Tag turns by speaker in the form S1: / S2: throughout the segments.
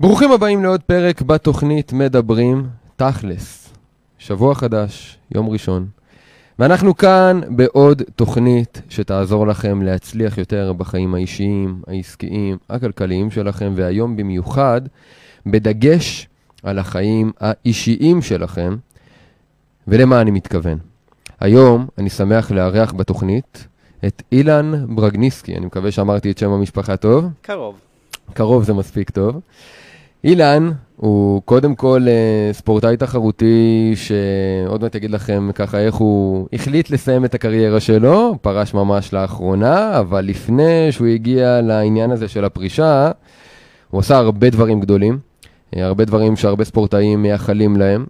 S1: ברוכים הבאים לעוד פרק בתוכנית מדברים תכלס. שבוע חדש, יום ראשון. ואנחנו כאן בעוד תוכנית שתעזור לכם להצליח יותר בחיים האישיים, העסקיים, הכלכליים שלכם, והיום במיוחד, בדגש על החיים האישיים שלכם. ולמה אני מתכוון? היום אני שמח לארח בתוכנית את אילן ברגניסקי, אני מקווה שאמרתי את שם המשפחה טוב.
S2: קרוב.
S1: קרוב זה מספיק טוב. אילן הוא קודם כל אה, ספורטאי תחרותי שעוד מעט אגיד לכם ככה איך הוא החליט לסיים את הקריירה שלו, פרש ממש לאחרונה, אבל לפני שהוא הגיע לעניין הזה של הפרישה, הוא עשה הרבה דברים גדולים, אה, הרבה דברים שהרבה ספורטאים מייחלים להם.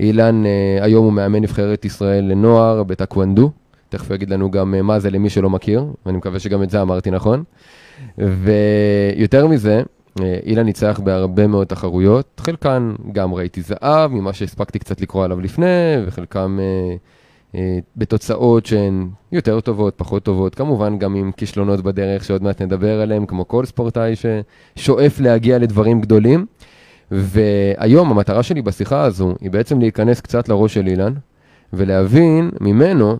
S1: אילן אה, היום הוא מאמן נבחרת ישראל לנוער בטקוונדו, תכף הוא יגיד לנו גם מה זה למי שלא מכיר, ואני מקווה שגם את זה אמרתי נכון. ויותר מזה, אה, אילן ניצח בהרבה מאוד תחרויות, חלקן גם ראיתי זהב, ממה שהספקתי קצת לקרוא עליו לפני, וחלקם אה, אה, בתוצאות שהן יותר טובות, פחות טובות, כמובן גם עם כישלונות בדרך שעוד מעט נדבר עליהם, כמו כל ספורטאי ששואף להגיע לדברים גדולים. והיום המטרה שלי בשיחה הזו היא בעצם להיכנס קצת לראש של אילן, ולהבין ממנו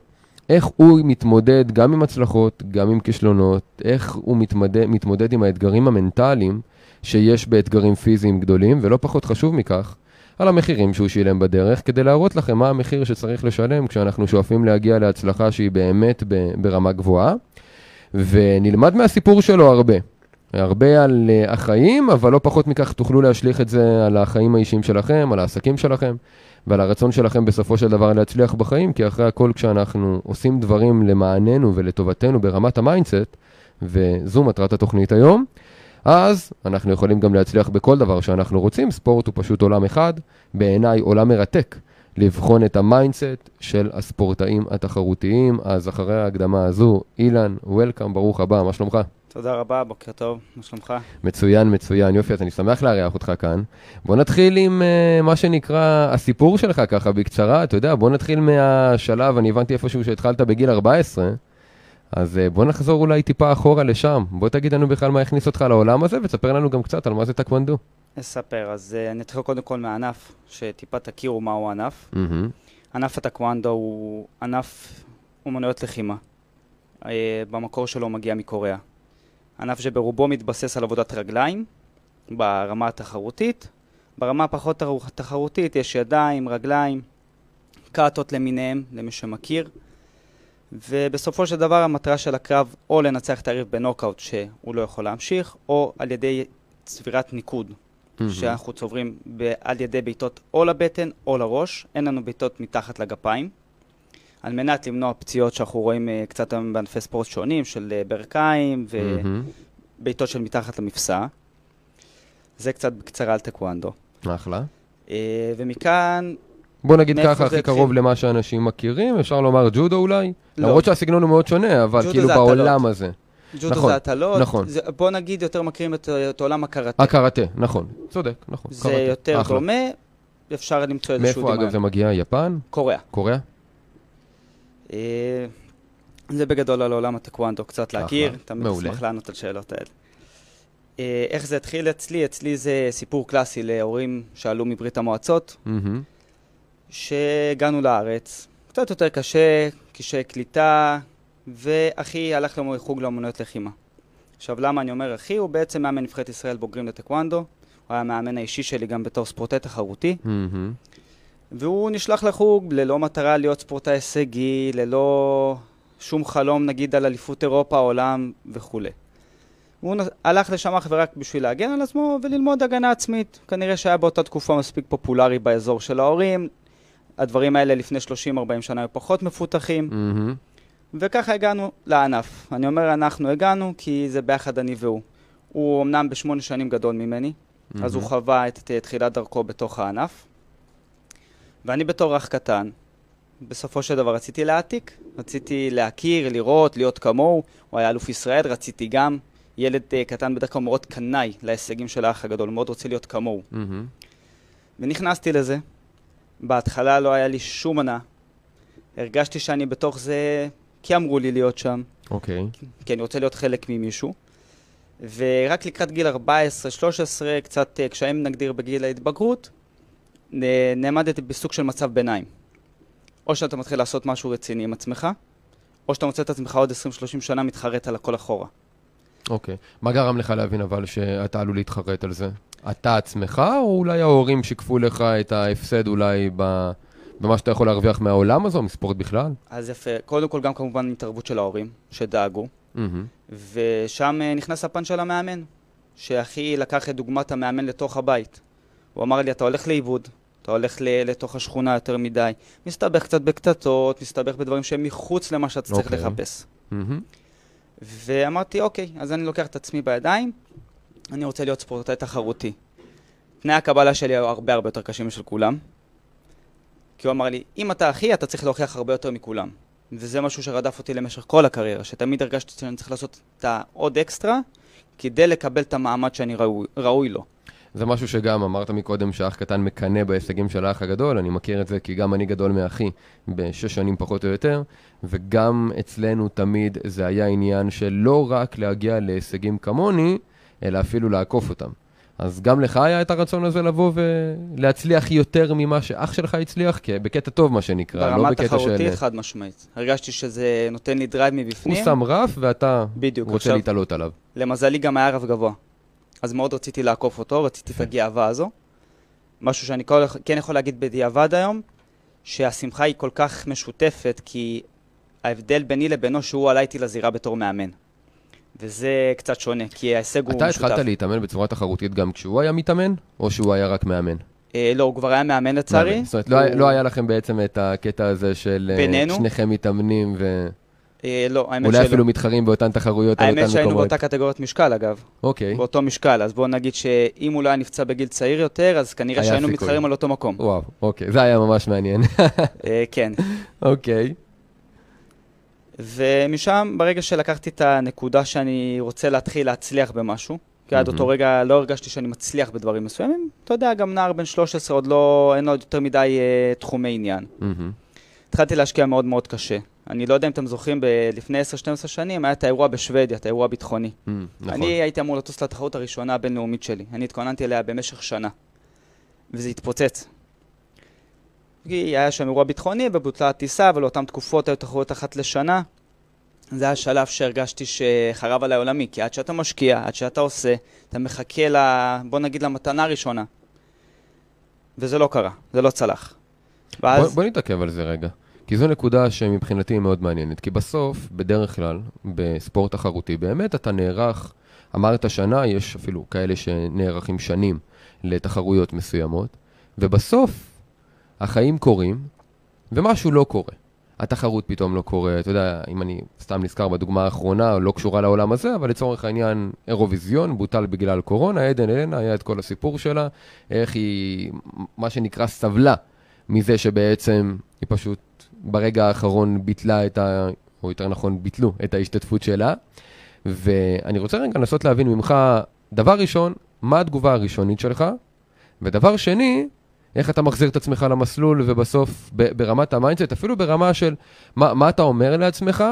S1: איך הוא מתמודד גם עם הצלחות, גם עם כישלונות, איך הוא מתמודד, מתמודד עם האתגרים המנטליים שיש באתגרים פיזיים גדולים, ולא פחות חשוב מכך, על המחירים שהוא שילם בדרך, כדי להראות לכם מה המחיר שצריך לשלם כשאנחנו שואפים להגיע להצלחה שהיא באמת ברמה גבוהה, ונלמד מהסיפור שלו הרבה. הרבה על uh, החיים, אבל לא פחות מכך תוכלו להשליך את זה על החיים האישיים שלכם, על העסקים שלכם, ועל הרצון שלכם בסופו של דבר להצליח בחיים, כי אחרי הכל כשאנחנו עושים דברים למעננו ולטובתנו ברמת ה mindset, וזו מטרת התוכנית היום, אז אנחנו יכולים גם להצליח בכל דבר שאנחנו רוצים. ספורט הוא פשוט עולם אחד, בעיניי עולם מרתק. לבחון את ה mindset של הספורטאים התחרותיים. אז אחרי ההקדמה הזו, אילן, welcome, ברוך הבא, מה שלומך?
S2: תודה רבה, בוקר טוב, מה שלומך?
S1: מצוין, מצוין, יופי, אז אני שמח לארח אותך כאן. בוא נתחיל עם uh, מה שנקרא הסיפור שלך ככה בקצרה, אתה יודע, בוא נתחיל מהשלב, אני הבנתי איפשהו שהתחלת בגיל 14, אז uh, בוא נחזור אולי טיפה אחורה לשם. בוא תגיד לנו בכלל מה הכניס אותך לעולם הזה, ותספר לנו גם קצת על מה זה טקוונדו.
S2: אספר, אז uh, אני אתחיל קודם כל מהענף, שטיפה תכירו מהו הענף. Mm-hmm. ענף הטקוונדו הוא ענף אומנויות לחימה. Uh, במקור שלו מגיע מקוריאה. ענף שברובו מתבסס על עבודת רגליים ברמה התחרותית. ברמה הפחות תחרותית יש ידיים, רגליים, קאטות למיניהם, למי שמכיר. ובסופו של דבר המטרה של הקרב או לנצח את היריב בנוקאוט שהוא לא יכול להמשיך, או על ידי צבירת ניקוד, mm-hmm. שאנחנו צוברים ב- על ידי בעיטות או לבטן או לראש, אין לנו בעיטות מתחת לגפיים. על מנת למנוע פציעות שאנחנו רואים uh, קצת היום בענפי ספורט שונים, של uh, ברכיים ובעיטות mm-hmm. של מתחת למפסע. זה קצת בקצרה על טקוונדו.
S1: אחלה.
S2: Uh, ומכאן...
S1: בוא נגיד ככה, הכי קרוב למה שאנשים מכירים, אפשר לומר ג'ודו אולי? לא. למרות שהסגנון הוא מאוד שונה, אבל כאילו בעולם הזה.
S2: ג'ודו נכון, זה הטלות, נכון. זה, בוא נגיד יותר מכירים את, את עולם הקראטה.
S1: הקראטה, נכון, צודק, נכון.
S2: זה קראטה. יותר אחלה. דומה, אפשר למצוא איזשהו
S1: דמיון. מאיפה אגב זה מגיע? יפן?
S2: קוריאה.
S1: קוריאה?
S2: אה, זה בגדול על עולם הטקוונדו, קצת להכיר, תמיד אשמח לענות על שאלות האלה. אה, איך זה התחיל אצלי? אצלי זה סיפור קלאסי להורים שעלו מברית המועצות, שהגענו לארץ, קצת יותר קשה, קשי קליטה, ואחי הלך לחוג לאמנויות לחימה. עכשיו, למה אני אומר אחי? הוא בעצם מאמן נבחרת ישראל בוגרים לטקוונדו, הוא היה המאמן האישי שלי גם בתור ספורטאי תחרותי. והוא נשלח לחוג ללא מטרה להיות ספורטאי הישגי, ללא שום חלום נגיד על אליפות אירופה, עולם וכולי. הוא הלך לשם אך ורק בשביל להגן על עצמו וללמוד הגנה עצמית. כנראה שהיה באותה תקופה מספיק פופולרי באזור של ההורים. הדברים האלה לפני 30-40 שנה היו פחות מפותחים. Mm-hmm. וככה הגענו לענף. אני אומר אנחנו הגענו כי זה ביחד אני והוא. הוא אמנם בשמונה שנים גדול ממני, mm-hmm. אז הוא חווה את תחילת דרכו בתוך הענף. ואני בתור אח קטן, בסופו של דבר רציתי להעתיק, רציתי להכיר, לראות, להיות כמוהו, הוא היה אלוף ישראל, רציתי גם. ילד uh, קטן בדרך כלל מאוד קנאי להישגים של האח הגדול, מאוד רוצה להיות כמוהו. Mm-hmm. ונכנסתי לזה, בהתחלה לא היה לי שום ענה, הרגשתי שאני בתוך זה כי אמרו לי להיות שם.
S1: אוקיי. Okay.
S2: כי, כי אני רוצה להיות חלק ממישהו. ורק לקראת גיל 14-13, קצת אה, קשיים נגדיר בגיל ההתבגרות, נעמדתי בסוג של מצב ביניים. או שאתה מתחיל לעשות משהו רציני עם עצמך, או שאתה מוצא את עצמך עוד 20-30 שנה מתחרט על הכל אחורה.
S1: אוקיי. מה גרם לך להבין אבל שאתה עלול להתחרט על זה? אתה עצמך, או אולי ההורים שיקפו לך את ההפסד אולי ב... במה שאתה יכול להרוויח מהעולם הזה, או מספורט בכלל?
S2: אז יפה, קודם כל גם כמובן התערבות של ההורים, שדאגו,
S1: מהמם.
S2: ושם אה, נכנס הפן של המאמן, שאחי לקח את דוגמת המאמן לתוך הבית. הוא אמר לי, אתה הולך לאיבוד, אתה הולך ל- לתוך השכונה יותר מדי, מסתבך קצת בקטטות, מסתבך בדברים שהם מחוץ למה שאתה צריך
S1: אוקיי.
S2: לחפש.
S1: מהמם.
S2: ואמרתי, אוקיי, אז אני לוקח את עצמי בידיים, אני רוצה להיות ספורטאי תחרותי. תנאי הקבלה שלי היו הרבה הרבה יותר קשים משל כולם. כי הוא אמר לי, אם אתה אחי, אתה צריך להוכיח הרבה יותר מכולם. וזה משהו שרדף אותי למשך כל הקריירה, שתמיד הרגשתי שאני צריך לעשות את העוד אקסטרה, כדי לקבל את המעמד שאני ראוי, ראוי לו.
S1: זה משהו שגם אמרת מקודם שאח קטן מקנא בהישגים של האח הגדול, אני מכיר את זה כי גם אני גדול מאחי בשש שנים פחות או יותר, וגם אצלנו תמיד זה היה עניין של לא רק להגיע להישגים כמוני, אלא אפילו לעקוף אותם. אז גם לך היה את הרצון הזה לבוא ולהצליח יותר ממה שאח שלך הצליח, כי בקטע טוב מה שנקרא, לא
S2: ברמה
S1: בקטע של...
S2: תחרותית חד משמעית. הרגשתי שזה נותן לי drive
S1: הוא
S2: מבפנים.
S1: שם רף ואתה
S2: בדיוק,
S1: רוצה
S2: עכשיו,
S1: להתעלות עליו.
S2: למזלי גם היה רף גבוה. אז מאוד רציתי לעקוף אותו, רציתי את הגאווה הזו. משהו שאני כל, כן יכול להגיד בדיעבד היום, שהשמחה היא כל כך משותפת, כי ההבדל ביני לבינו שהוא עלה איתי לזירה בתור מאמן. וזה קצת שונה, כי ההישג הוא
S1: אתה
S2: משותף.
S1: התחלת להתאמן בצורה תחרותית גם כשהוא היה מתאמן, או שהוא היה רק מאמן?
S2: אה, לא, הוא כבר היה מאמן לצערי.
S1: זאת אומרת, לא,
S2: הוא-
S1: לא היה לכם בעצם את הקטע הזה של אה,
S2: בינינו?
S1: שניכם מתאמנים, ואולי
S2: אה, לא, האמת שלא.
S1: אפילו מתחרים באותן תחרויות על
S2: האמת
S1: אותן
S2: שהיינו
S1: מקומות.
S2: באותה קטגוריית משקל, אגב.
S1: אוקיי,
S2: באותו משקל, אז בואו נגיד שאם הוא לא היה נפצע בגיל צעיר יותר, אז כנראה שהיינו
S1: סיכוי.
S2: מתחרים על אותו מקום.
S1: וואו, אוקיי, זה היה ממש מעניין.
S2: אה, כן.
S1: אוקיי,
S2: ומשם, ברגע שלקחתי את הנקודה שאני רוצה להתחיל להצליח במשהו, כי עד. אותו רגע לא הרגשתי שאני מצליח בדברים מסוימים, אתה יודע, גם נער בן 13 עוד לא, אין לו עוד יותר מדי אה, תחומי עניין. התחלתי להשקיע מאוד מאוד קשה. אני לא יודע אם אתם זוכרים, ב- לפני 10-12 שנים היה את האירוע בשוודיה, את האירוע הביטחוני.
S1: מהמם, נכון.
S2: אני הייתי אמור לטוס לתחרות הראשונה הבינלאומית שלי. אני התכוננתי אליה במשך שנה. וזה התפוצץ. כי היה שם אירוע ביטחוני ובוטלה הטיסה, ולאותן תקופות היו תחרויות אחת לשנה. זה היה שלב שהרגשתי שחרב עליי עולמי, כי עד שאתה משקיע, עד שאתה עושה, אתה מחכה ל... בוא נגיד למתנה הראשונה. וזה לא קרה, זה לא צלח.
S1: בוא,
S2: ואז...
S1: בוא נתעכב על זה רגע. כי זו נקודה שמבחינתי היא מאוד מעניינת. כי בסוף, בדרך כלל, בספורט תחרותי, באמת אתה נערך, אמרת שנה, יש אפילו כאלה שנערכים שנים לתחרויות מסוימות, ובסוף החיים קורים, ומשהו לא קורה. התחרות פתאום לא קורה, אתה יודע, אם אני סתם נזכר בדוגמה האחרונה, לא קשורה לעולם הזה, אבל לצורך העניין, אירוויזיון בוטל בגלל קורונה, עדן אלנה, היה את כל הסיפור שלה, איך היא, מה שנקרא, סבלה מזה שבעצם היא פשוט ברגע האחרון ביטלה את ה... או יותר נכון, ביטלו את ההשתתפות שלה. ואני רוצה רגע לנסות להבין ממך, דבר ראשון, מה התגובה הראשונית שלך? ודבר שני, איך אתה מחזיר את עצמך למסלול, ובסוף ברמת ה mindset, אפילו ברמה של מה, מה אתה אומר לעצמך,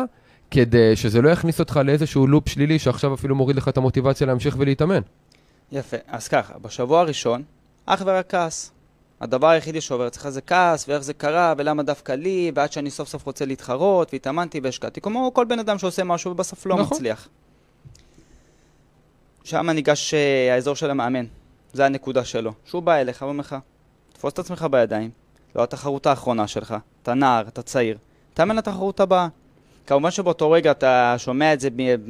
S1: כדי שזה לא יכניס אותך לאיזשהו loop שלילי שעכשיו אפילו מוריד לך את המוטיבציה להמשיך ולהתאמן.
S2: יפה, אז ככה, בשבוע הראשון, אך ורק כעס. הדבר היחידי שעובר אצלך זה כעס, ואיך זה קרה, ולמה דווקא לי, ועד שאני סוף סוף רוצה להתחרות, והתאמנתי והשקעתי, כמו כל בן אדם שעושה משהו ובסוף לא
S1: נכון.
S2: מצליח. שם ניגש אה, האזור של המאמן, זה הנקודה שלו. שהוא בא אליך ואומר לך, תפוס את עצמך בידיים, לא התחרות האחרונה שלך, אתה נער, אתה צעיר, תאמן לתחרות הבאה. כמובן שבאותו רגע אתה שומע את זה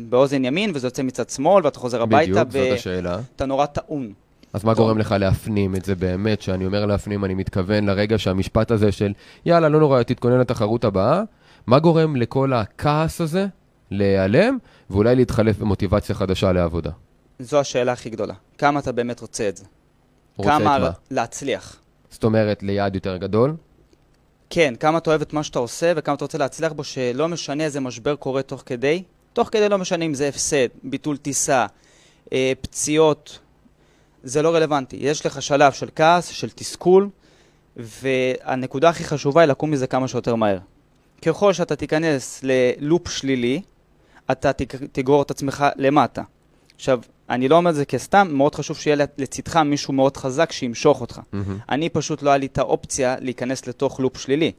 S2: באוזן ימין, וזה יוצא מצד שמאל, ואתה חוזר הביתה,
S1: בדיוק, זאת השאלה.
S2: ואתה נורא טעון.
S1: אז מה. גורם לך להפנים את זה באמת? כשאני אומר להפנים, אני מתכוון לרגע שהמשפט הזה של יאללה, לא נורא, תתכונן לתחרות הבאה. מה גורם לכל הכעס הזה להיעלם, ואולי להתחלף במוטיבציה חדשה לעבודה?
S2: זו השאלה הכי גדולה. כמה אתה באמת רוצה את זה?
S1: רוצה
S2: כמה
S1: את מה?
S2: להצליח.
S1: זאת אומרת, ליעד יותר גדול?
S2: כן, כמה אתה אוהב את מה שאתה עושה וכמה אתה רוצה להצליח בו, שלא משנה איזה משבר קורה תוך כדי. תוך כדי לא משנה אם זה הפסד, ביטול טיסה, אה, פציעות, זה לא רלוונטי. יש לך שלב של כעס, של תסכול, והנקודה הכי חשובה היא לקום מזה כמה שיותר מהר. ככל שאתה תיכנס ללופ שלילי, אתה תג- תגרור את עצמך למטה. עכשיו, אני לא אומר את זה כסתם, מאוד חשוב שיהיה לצדך מישהו מאוד חזק שימשוך אותך.
S1: מהמם.
S2: אני פשוט לא היה לי את האופציה להיכנס לתוך לופ שלילי.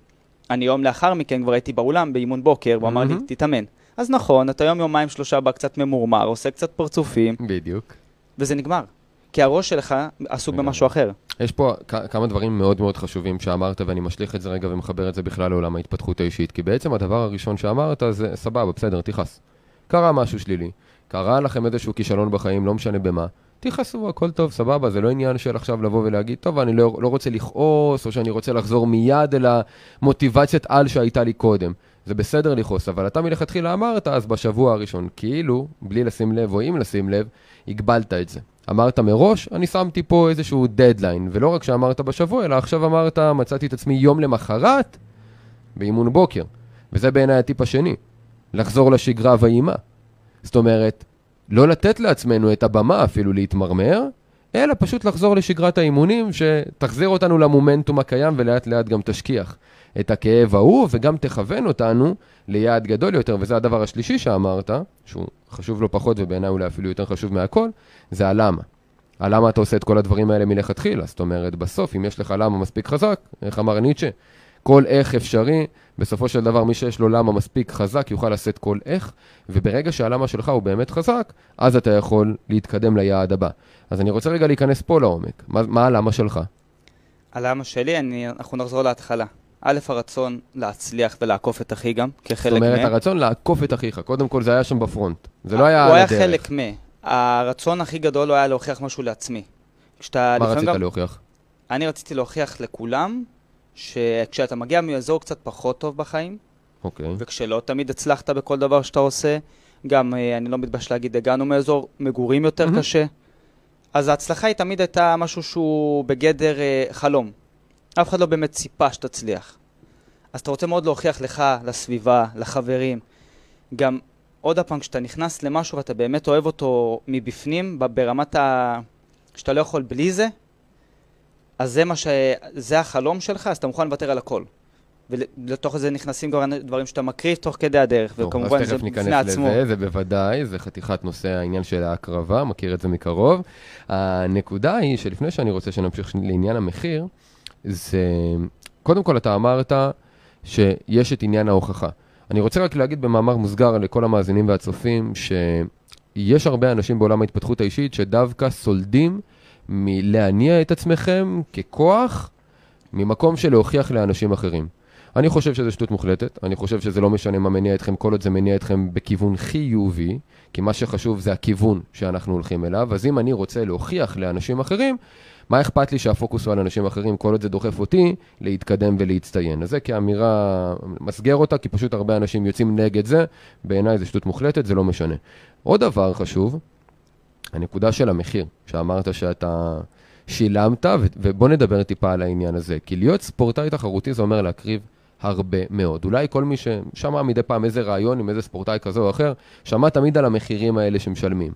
S2: אני יום לאחר מכן כבר הייתי באולם באימון בוקר, והוא אמר לי. תתאמן. אז נכון, אתה יום יומיים שלושה בא קצת ממורמר, עושה קצת פרצופים,
S1: בדיוק.
S2: וזה נגמר. כי הראש שלך עסוק. במשהו אחר.
S1: יש פה כמה דברים מאוד מאוד חשובים שאמרת, ואני משליך את זה רגע ומחבר את זה בכלל לעולם ההתפתחות האישית. כי בעצם הדבר הראשון שאמרת זה, סבבה, בסדר, תכעס. קרה משהו שלילי, קרה לכם איזשהו כישלון בחיים, לא משנה במה. תכעסו, הכל טוב, סבבה, זה לא עניין של עכשיו לבוא ולהגיד, טוב, אני לא, לא רוצה לכעוס, או שאני רוצה לחזור מיד אל המוטיבציית על שהייתה לי קודם. זה בסדר לכעוס, אבל אתה מלכתחילה אמרת אז בשבוע הראשון, כאילו, בלי לשים לב או אם לשים לב, הגבלת את זה. אמרת מראש, אני שמתי פה איזשהו דדליין, ולא רק שאמרת בשבוע, אלא עכשיו אמרת, מצאתי את עצמי יום למחרת באימון בוקר. וזה בעיניי הטיפ השני, לחזור לשגרה ואימה. זאת אומרת, לא לתת לעצמנו את הבמה אפילו להתמרמר, אלא פשוט לחזור לשגרת האימונים שתחזיר אותנו למומנטום הקיים ולאט לאט גם תשכיח את הכאב ההוא וגם תכוון אותנו ליעד גדול יותר, וזה הדבר השלישי שאמרת, שהוא חשוב לא פחות ובעיניי אולי אפילו יותר חשוב מהכל, זה הלמה. הלמה אתה עושה את כל הדברים האלה מלכתחילה. זאת אומרת, בסוף, אם יש לך למה מספיק חזק, איך אמר ניטשה, כל איך אפשרי, בסופו של דבר מי שיש לו למה מספיק חזק יוכל לשאת כל איך, וברגע שהלמה שלך הוא באמת חזק, אז אתה יכול להתקדם ליעד הבא. אז אני רוצה רגע להיכנס פה לעומק. מה, מה הלמה שלך?
S2: הלמה שלי, אני, אנחנו נחזור להתחלה. א', הרצון להצליח ולעקוף את אחי גם,
S1: זאת
S2: כחלק
S1: אומרת,
S2: מהם.
S1: הרצון לעקוף את אחיך. קודם כל זה היה שם בפרונט. זה לא היה
S2: הוא
S1: על
S2: היה
S1: הדרך.
S2: חלק מ... הרצון הכי גדול לא היה להוכיח משהו לעצמי. כשאתה...
S1: מה רצית
S2: גם-
S1: להוכיח?
S2: אני רציתי להוכיח לכולם, שכשאתה מגיע מאזור קצת פחות טוב בחיים,
S1: אוקיי.
S2: וכשלא תמיד הצלחת בכל דבר שאתה עושה, גם, אה, אני לא מתבייש להגיד, הגענו מאזור מגורים יותר
S1: מהמם.
S2: קשה, אז ההצלחה היא תמיד הייתה משהו שהוא בגדר אה, חלום. אף אחד לא באמת ציפה שתצליח. אז אתה רוצה מאוד להוכיח לך, לסביבה, לחברים. גם, עוד פעם, כשאתה נכנס למשהו ואתה באמת אוהב אותו מבפנים, ברמת ה... שאתה לא יכול בלי זה, אז זה מה ש... זה החלום שלך, אז אתה מוכן לוותר על הכל. ולתוך זה נכנסים גם דברים שאתה מקריב תוך כדי הדרך,
S1: טוב,
S2: וכמובן
S1: אז
S2: זה
S1: תכף
S2: בפני
S1: ניכנס
S2: עצמו.
S1: לזה, זה בוודאי, זה חתיכת נושא העניין של ההקרבה, מכיר את זה מקרוב. הנקודה היא שלפני שאני רוצה שנמשיך לעניין המחיר, זה, קודם כל אתה אמרת שיש את עניין ההוכחה. אני רוצה רק להגיד במאמר מוסגר לכל המאזינים והצופים, שיש הרבה אנשים בעולם ההתפתחות האישית שדווקא סולדים מלהניע את עצמכם ככוח ממקום של להוכיח לאנשים אחרים. אני חושב שזה שטות מוחלטת, אני חושב שזה לא משנה מה מניע אתכם, כל עוד זה מניע אתכם בכיוון חיובי, כי מה שחשוב זה הכיוון שאנחנו הולכים אליו, אז אם אני רוצה להוכיח לאנשים אחרים, מה אכפת לי שהפוקוס הוא על אנשים אחרים, כל עוד זה דוחף אותי להתקדם ולהצטיין. אז זה כאמירה, מסגר אותה, כי פשוט הרבה אנשים יוצאים נגד זה, בעיניי זה שטות מוחלטת, זה לא משנה. עוד דבר חשוב, הנקודה של המחיר, שאמרת שאתה שילמת, ובוא נדבר טיפה על העניין הזה. כי להיות ספורטאי תחרותי זה אומר להקריב הרבה מאוד. אולי כל מי ששמע מדי פעם איזה רעיון עם איזה ספורטאי כזה או אחר, שמע תמיד על המחירים האלה שמשלמים.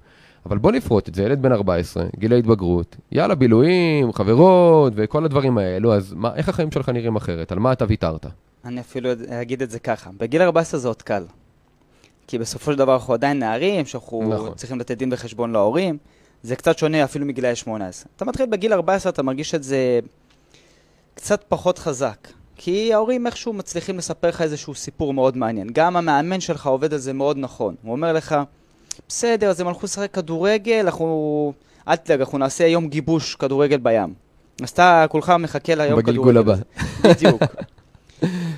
S1: אבל בוא נפרוט את זה, ילד בן 14, גילי התבגרות, יאללה, בילויים, חברות וכל הדברים האלו, אז מה, איך החיים שלך נראים אחרת? על מה אתה ויתרת?
S2: אני אפילו אגיד את זה ככה, בגיל 14 זה עוד קל. כי בסופו של דבר אנחנו עדיין נערים, שאנחנו
S1: נכון.
S2: צריכים לתת דין וחשבון להורים. זה קצת שונה אפילו מגילאי 18. אתה מתחיל בגיל 14, אתה מרגיש את זה קצת פחות חזק. כי ההורים איכשהו מצליחים לספר לך איזשהו סיפור מאוד מעניין. גם המאמן שלך עובד על זה מאוד נכון. הוא אומר לך, בסדר, אז הם הלכו לשחק כדורגל, אנחנו... אל תדאג, אנחנו נעשה יום גיבוש כדורגל בים. אז אתה כולך מחכה ליום כדורגל.
S1: בגלגול הבא.
S2: בדיוק.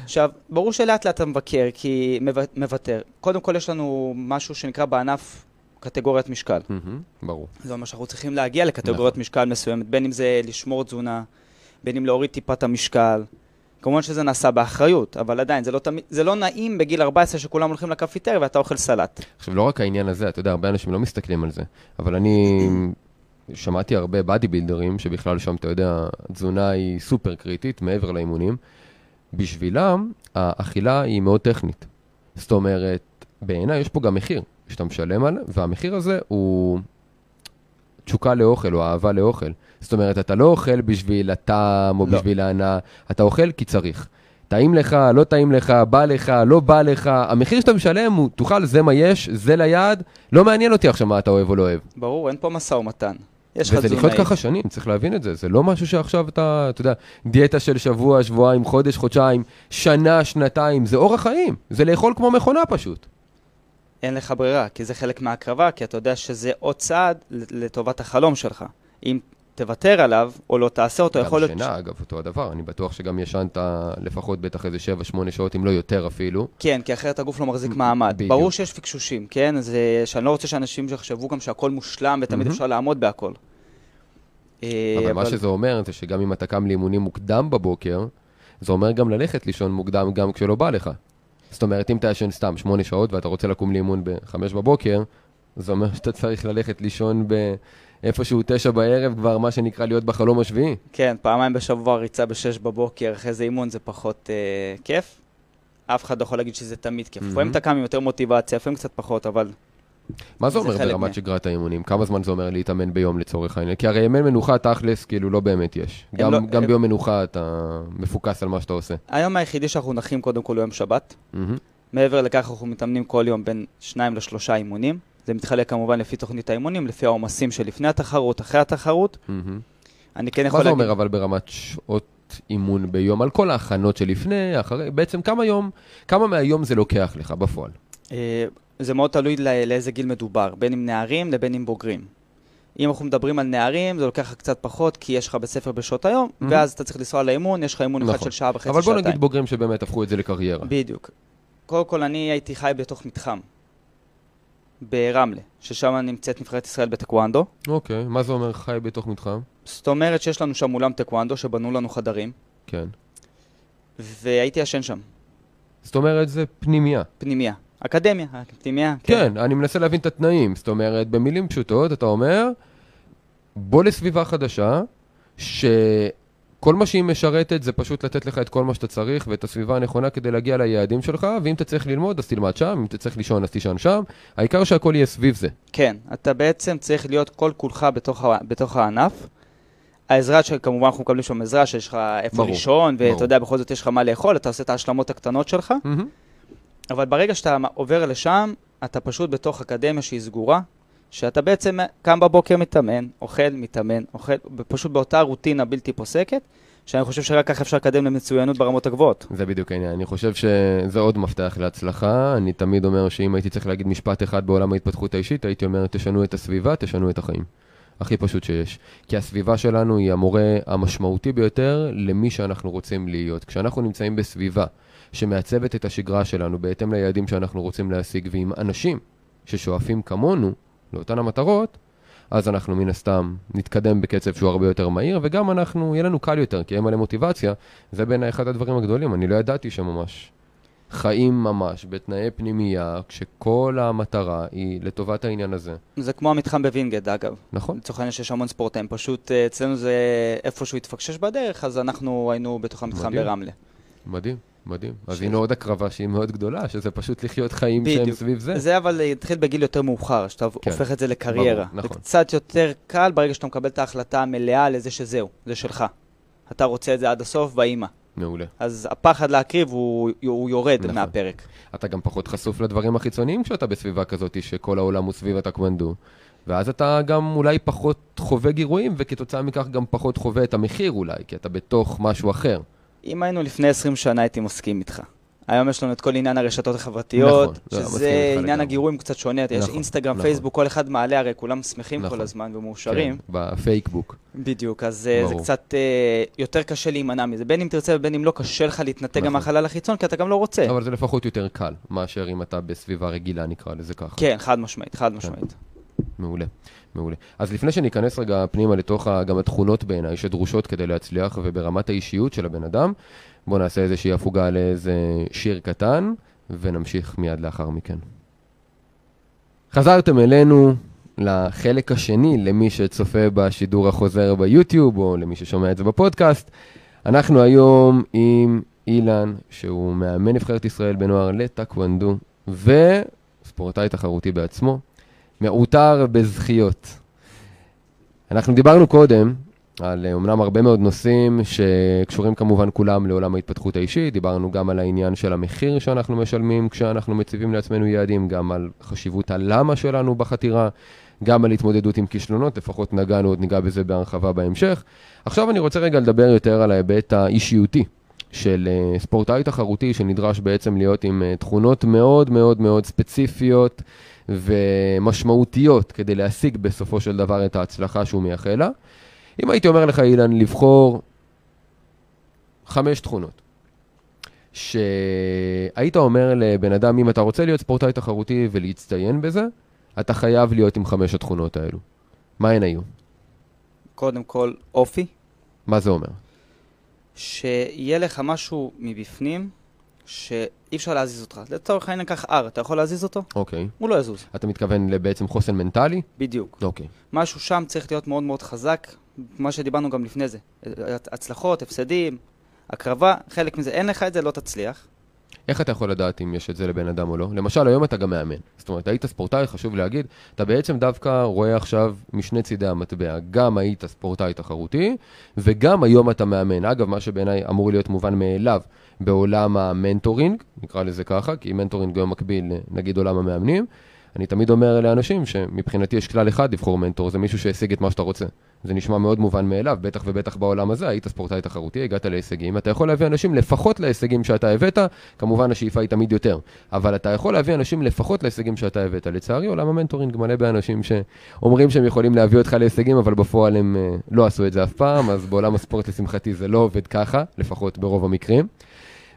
S2: עכשיו, ברור שלאט לאט אתה מבקר, כי מוותר. קודם כל יש לנו משהו שנקרא בענף קטגוריית משקל.
S1: ברור.
S2: זה אומר שאנחנו צריכים להגיע לקטגוריית
S1: נכון.
S2: משקל מסוימת, בין אם זה לשמור תזונה, בין אם להוריד טיפה את המשקל. כמובן שזה נעשה באחריות, אבל עדיין, זה לא, תמיד, זה לא נעים בגיל 14 שכולם הולכים לקפיטריה ואתה אוכל סלט.
S1: עכשיו, לא רק העניין הזה, אתה יודע, הרבה אנשים לא מסתכלים על זה, אבל אני שמעתי הרבה באדי בילדרים, שבכלל שם, אתה יודע, התזונה היא סופר קריטית, מעבר לאימונים. בשבילם, האכילה היא מאוד טכנית. זאת אומרת, בעיניי יש פה גם מחיר שאתה משלם על, והמחיר הזה הוא תשוקה לאוכל או אהבה לאוכל. זאת אומרת, אתה לא אוכל בשביל הטעם או
S2: לא.
S1: בשביל ההנאה, אתה אוכל כי צריך. טעים לך, לא טעים לך, בא לך, לא בא לך, המחיר שאתה משלם הוא, תאכל, זה מה יש, זה ליד, לא מעניין אותי עכשיו מה אתה אוהב או לא אוהב.
S2: ברור, אין פה משא ומתן. יש לך
S1: וזה
S2: תזונאי.
S1: לחיות ככה שנים, צריך להבין את זה. זה לא משהו שעכשיו אתה, אתה יודע, דיאטה של שבוע, שבועיים, חודש, חודשיים, שנה, שנתיים, זה אורח חיים. זה לאכול כמו מכונה פשוט.
S2: אין לך ברירה, כי זה חלק מההקרבה, כי אתה יודע שזה עוד צעד לטובת החלום שלך. אם תוותר עליו, או לא תעשה אותו, יכול
S1: גם
S2: להיות...
S1: שינה, אגב, אותו הדבר. אני בטוח שגם ישנת לפחות בטח איזה 7-8 שעות, אם לא יותר אפילו.
S2: כן, כי אחרת הגוף לא מחזיק מעמד.
S1: בדיוק.
S2: ברור שיש פקשושים, כן? זה שאני לא רוצה שאנשים יחשבו גם שהכל מושלם ותמיד. אפשר לעמוד בהכל. אה,
S1: אבל מה שזה אומר, זה שגם אם אתה קם לאימונים מוקדם בבוקר, זה אומר גם ללכת לישון מוקדם גם כשלא בא לך. זאת אומרת, אם אתה ישן סתם 8 שעות ואתה רוצה לקום לאימון ב-5 בבוקר, זה אומר שאתה צריך ללכת לישון באיפשהו 9 בערב, כבר מה שנקרא להיות בחלום השביעי.
S2: כן, פעמיים בשבוע ריצה בשש בבוקר, אחרי זה אימון זה פחות אה, כיף. אף אחד לא יכול להגיד שזה תמיד כיף.
S1: מהמם.
S2: לפעמים אתה קם עם יותר מוטיבציה, לפעמים קצת פחות, אבל
S1: מה זה
S2: זה
S1: אומר ברמת
S2: מה-
S1: שגרת האימונים? כמה זמן זה אומר להתאמן ביום לצורך העניין? כי הרי ימי מנוחה תכלס כאילו לא באמת יש. גם,
S2: לא-
S1: גם
S2: הם-
S1: ביום מנוחה אתה מפוקס על מה שאתה עושה.
S2: היום היחידי שאנחנו נחים קודם כל הוא יום שבת.
S1: מהמם.
S2: מעבר לכך אנחנו מתאמנים כל יום בין שניים לשלושה אימונים. זה מתחלק כמובן לפי תוכנית האימונים, לפי העומסים שלפני התחרות, אחרי התחרות.
S1: מהמם.
S2: אני כן
S1: מה
S2: יכול
S1: זה
S2: להגיד...
S1: אומר אבל ברמת שעות אימון ביום? על כל ההכנות שלפני, אחרי, בעצם כמה יום, כמה מהיום זה לוקח לך בפועל?
S2: אה, זה מאוד תלוי לא- לאיזה גיל מדובר, בין אם נערים לבין אם בוגרים. אם אנחנו מדברים על נערים, זה לוקח לך קצת פחות, כי יש לך בית ספר בשעות היום,
S1: Mhm.
S2: ואז אתה צריך לנסוע לאימון, יש לך אימון אחד
S1: נכון.
S2: של שעה וחצי,
S1: אבל בוא
S2: שעתיים.
S1: נגיד בוגרים שבאמת הפכו את זה לקריירה.
S2: בדיוק. קודם כל, אני הייתי חי בתוך מתחם, ברמלה, ששם נמצאת נבחרת ישראל בטקוונדו.
S1: אוקיי, מה זה אומר חי בתוך מתחם?
S2: זאת אומרת שיש לנו שם אולם טקוונדו, שבנו לנו חדרים,
S1: כן.
S2: והייתי ישן שם,
S1: זאת אומרת זה פנימייה.
S2: פנימייה. אקדמיה, פנימייה.
S1: כן, אני מנסה להבין את התנאים. זאת אומרת, במילים פשוטות, אתה אומר, בוא לסביבה חדשה, שכל מה שהיא משרתת זה פשוט לתת לך את כל מה שאתה צריך ואת הסביבה הנכונה כדי להגיע ליעדים שלך, ואם אתה צריך ללמוד, אז תלמד שם, אם אתה צריך לישון, אז תישן שם. העיקר שהכל יהיה סביב זה.
S2: כן, אתה בעצם צריך להיות כל כולך בתוך, בתוך הענף. העזרה שכמובן אנחנו מקבלים שם עזרה, שיש לך איפה
S1: ברור,
S2: לישון, ואתה. יודע, בכל זאת יש לך מה לאכול, אתה עושה את ההשלמות הקטנות שלך,
S1: מהמם.
S2: אבל ברגע שאתה עובר לשם, אתה פשוט בתוך אקדמיה שהיא סגורה, שאתה בעצם קם בבוקר מתאמן, אוכל, מתאמן, אוכל, פשוט באותה רוטינה בלתי פוסקת, שאני חושב שרק ככה אפשר לקדם למצוינות ברמות הגבוהות.
S1: זה בדיוק העניין. אני חושב שזה עוד מפתח להצלחה. אני תמיד אומר שאם הייתי צריך להגיד משפט אחד בעולם ההתפתחות האישית, הייתי אומר, תשנו את הסביבה, תשנו את החיים. הכי פשוט שיש. כי הסביבה שלנו היא המורה המשמעותי ביותר למי שאנחנו רוצים להיות. כשאנחנו נמצאים בסביבה שמעצבת את השגרה שלנו בהתאם ליעדים שאנחנו רוצים להשיג, ועם אנשים ששואפים כמונו לאותן המטרות, אז אנחנו מן הסתם נתקדם בקצב שהוא הרבה יותר מהיר, וגם אנחנו, יהיה לנו קל יותר, כי יהיה מלא מוטיבציה. זה בעיניי אחד הדברים הגדולים. אני לא ידעתי שממש חיים ממש בתנאי פנימייה, כשכל המטרה היא לטובת העניין הזה.
S2: זה כמו המתחם בווינגייט, אגב.
S1: נכון?
S2: לצורך העניין שיש המון ספורטאים, פשוט אה, אצלנו זה איפשהו התפקשש בדרך, אז אנחנו היינו בתוך המתחם
S1: מדהים.
S2: ברמלה.
S1: מדהים, מדהים. אז
S2: ש-
S1: הנה עוד הקרבה שהיא מאוד גדולה, שזה פשוט לחיות חיים שהם
S2: בדיוק.
S1: סביב זה.
S2: זה אבל התחיל בגיל יותר מאוחר, שאתה
S1: כן.
S2: הופך את זה לקריירה.
S1: ברור, נכון.
S2: זה קצת יותר קל ברגע שאתה מקבל את ההחלטה המלאה לזה שזהו, זה שלך. אתה רוצה את זה עד הסוף באימא.
S1: מעולה.
S2: אז הפחד להקריב הוא, הוא יורד
S1: נכון.
S2: מהפרק.
S1: אתה גם פחות חשוף לדברים החיצוניים כשאתה בסביבה כזאת שכל העולם הוא סביב הטקוונדו. ואז אתה גם אולי פחות חווה גירויים, וכתוצאה מכך גם פחות חווה את המחיר אולי, כי אתה בתוך משהו אחר.
S2: אם היינו לפני 20 שנה הייתי מסכים איתך. היום יש לנו את כל עניין הרשתות החברתיות,
S1: נכון, לא,
S2: שזה
S1: איתך
S2: עניין. הגירויים קצת שונה, יש
S1: נכון,
S2: אינסטגרם,
S1: נכון.
S2: פייסבוק, כל אחד מעלה, הרי כולם שמחים כל
S1: נכון.
S2: הזמן ומאושרים.
S1: כן, בפייקבוק.
S2: בדיוק, אז אה, זה
S1: ברור.
S2: קצת אה, יותר קשה להימנע מזה. בין אם תרצה ובין אם לא, קשה לך להתנתק גם
S1: נכון.
S2: מהחלל החיצון, כי אתה גם לא רוצה.
S1: אבל זה לפחות יותר קל, מאשר אם אתה בסביבה רגילה, נקרא לזה ככה.
S2: כן, חד משמעית, חד משמעית.
S1: מעולה, מעולה. אז לפני שניכנס רגע פנימה לתוך ה- גם התכונות בעיניי שדרושות כדי להצליח וברמת האישיות של הבן אדם, בואו נעשה איזושהי הפוגה לאיזה שיר קטן, ונמשיך מיד לאחר מכן. חזרתם אלינו לחלק השני למי שצופה בשידור החוזר ביוטיוב, או למי ששומע את זה בפודקאסט. אנחנו היום עם אילן, שהוא מאמן נבחרת ישראל בנוער לטקוונדו, וספורטאי תחרותי בעצמו. מעוטר בזכיות. אנחנו דיברנו קודם על אומנם הרבה מאוד נושאים שקשורים כמובן כולם לעולם ההתפתחות האישית, דיברנו גם על העניין של המחיר שאנחנו משלמים כשאנחנו מציבים לעצמנו יעדים, גם על חשיבות הלמה שלנו בחתירה, גם על התמודדות עם כישלונות, לפחות נגענו, עוד ניגע בזה בהרחבה בהמשך. עכשיו אני רוצה רגע לדבר יותר על ההיבט האישיותי של uh, ספורטאי תחרותי שנדרש בעצם להיות עם uh, תכונות מאוד מאוד מאוד ספציפיות ומשמעותיות כדי להשיג בסופו של דבר את ההצלחה שהוא מייחל לה. אם הייתי אומר לך, אילן, לבחור חמש תכונות, שהיית אומר לבן אדם, אם אתה רוצה להיות ספורטאי תחרותי ולהצטיין בזה, אתה חייב להיות עם חמש התכונות האלו. מה הן היו?
S2: קודם כל, אופי.
S1: מה זה אומר?
S2: שיהיה לך משהו מבפנים שאי אפשר להזיז אותך. לצורך העניין קח R, אתה יכול להזיז אותו?
S1: אוקיי.
S2: הוא לא יזוז.
S1: אתה מתכוון לבעצם חוסן מנטלי?
S2: בדיוק.
S1: אוקיי.
S2: משהו שם צריך להיות מאוד מאוד חזק, מה שדיברנו גם לפני זה. הצלחות, הפסדים, הקרבה, חלק מזה. אין לך את זה, לא תצליח.
S1: איך אתה יכול לדעת אם יש את זה לבן אדם או לא? למשל, היום אתה גם מאמן. זאת אומרת, היית ספורטאי, חשוב להגיד, אתה בעצם דווקא רואה עכשיו משני צידי המטבע. גם היית ספורטאי תחרותי, וגם היום אתה מאמן. אגב, מה שבעיניי אמור להיות מובן מאליו בעולם המנטורינג, נקרא לזה ככה, כי מנטורינג גם מקביל, נגיד, עולם המאמנים. אני תמיד אומר לאנשים שמבחינתי יש כלל אחד לבחור מנטור, זה מישהו שהשיג את מה שאתה רוצה. זה נשמע מאוד מובן מאליו, בטח ובטח בעולם הזה, היית ספורטאי תחרותי, הגעת להישגים, אתה יכול להביא אנשים לפחות להישגים שאתה הבאת, כמובן השאיפה היא תמיד יותר, אבל אתה יכול להביא אנשים לפחות להישגים שאתה הבאת. לצערי, עולם המנטורינג מלא באנשים שאומרים שהם יכולים להביא אותך להישגים, אבל בפועל הם uh, לא עשו את זה אף פעם, אז בעולם הספורט לשמחתי זה לא עובד ככה, לפחות ברוב המקרים.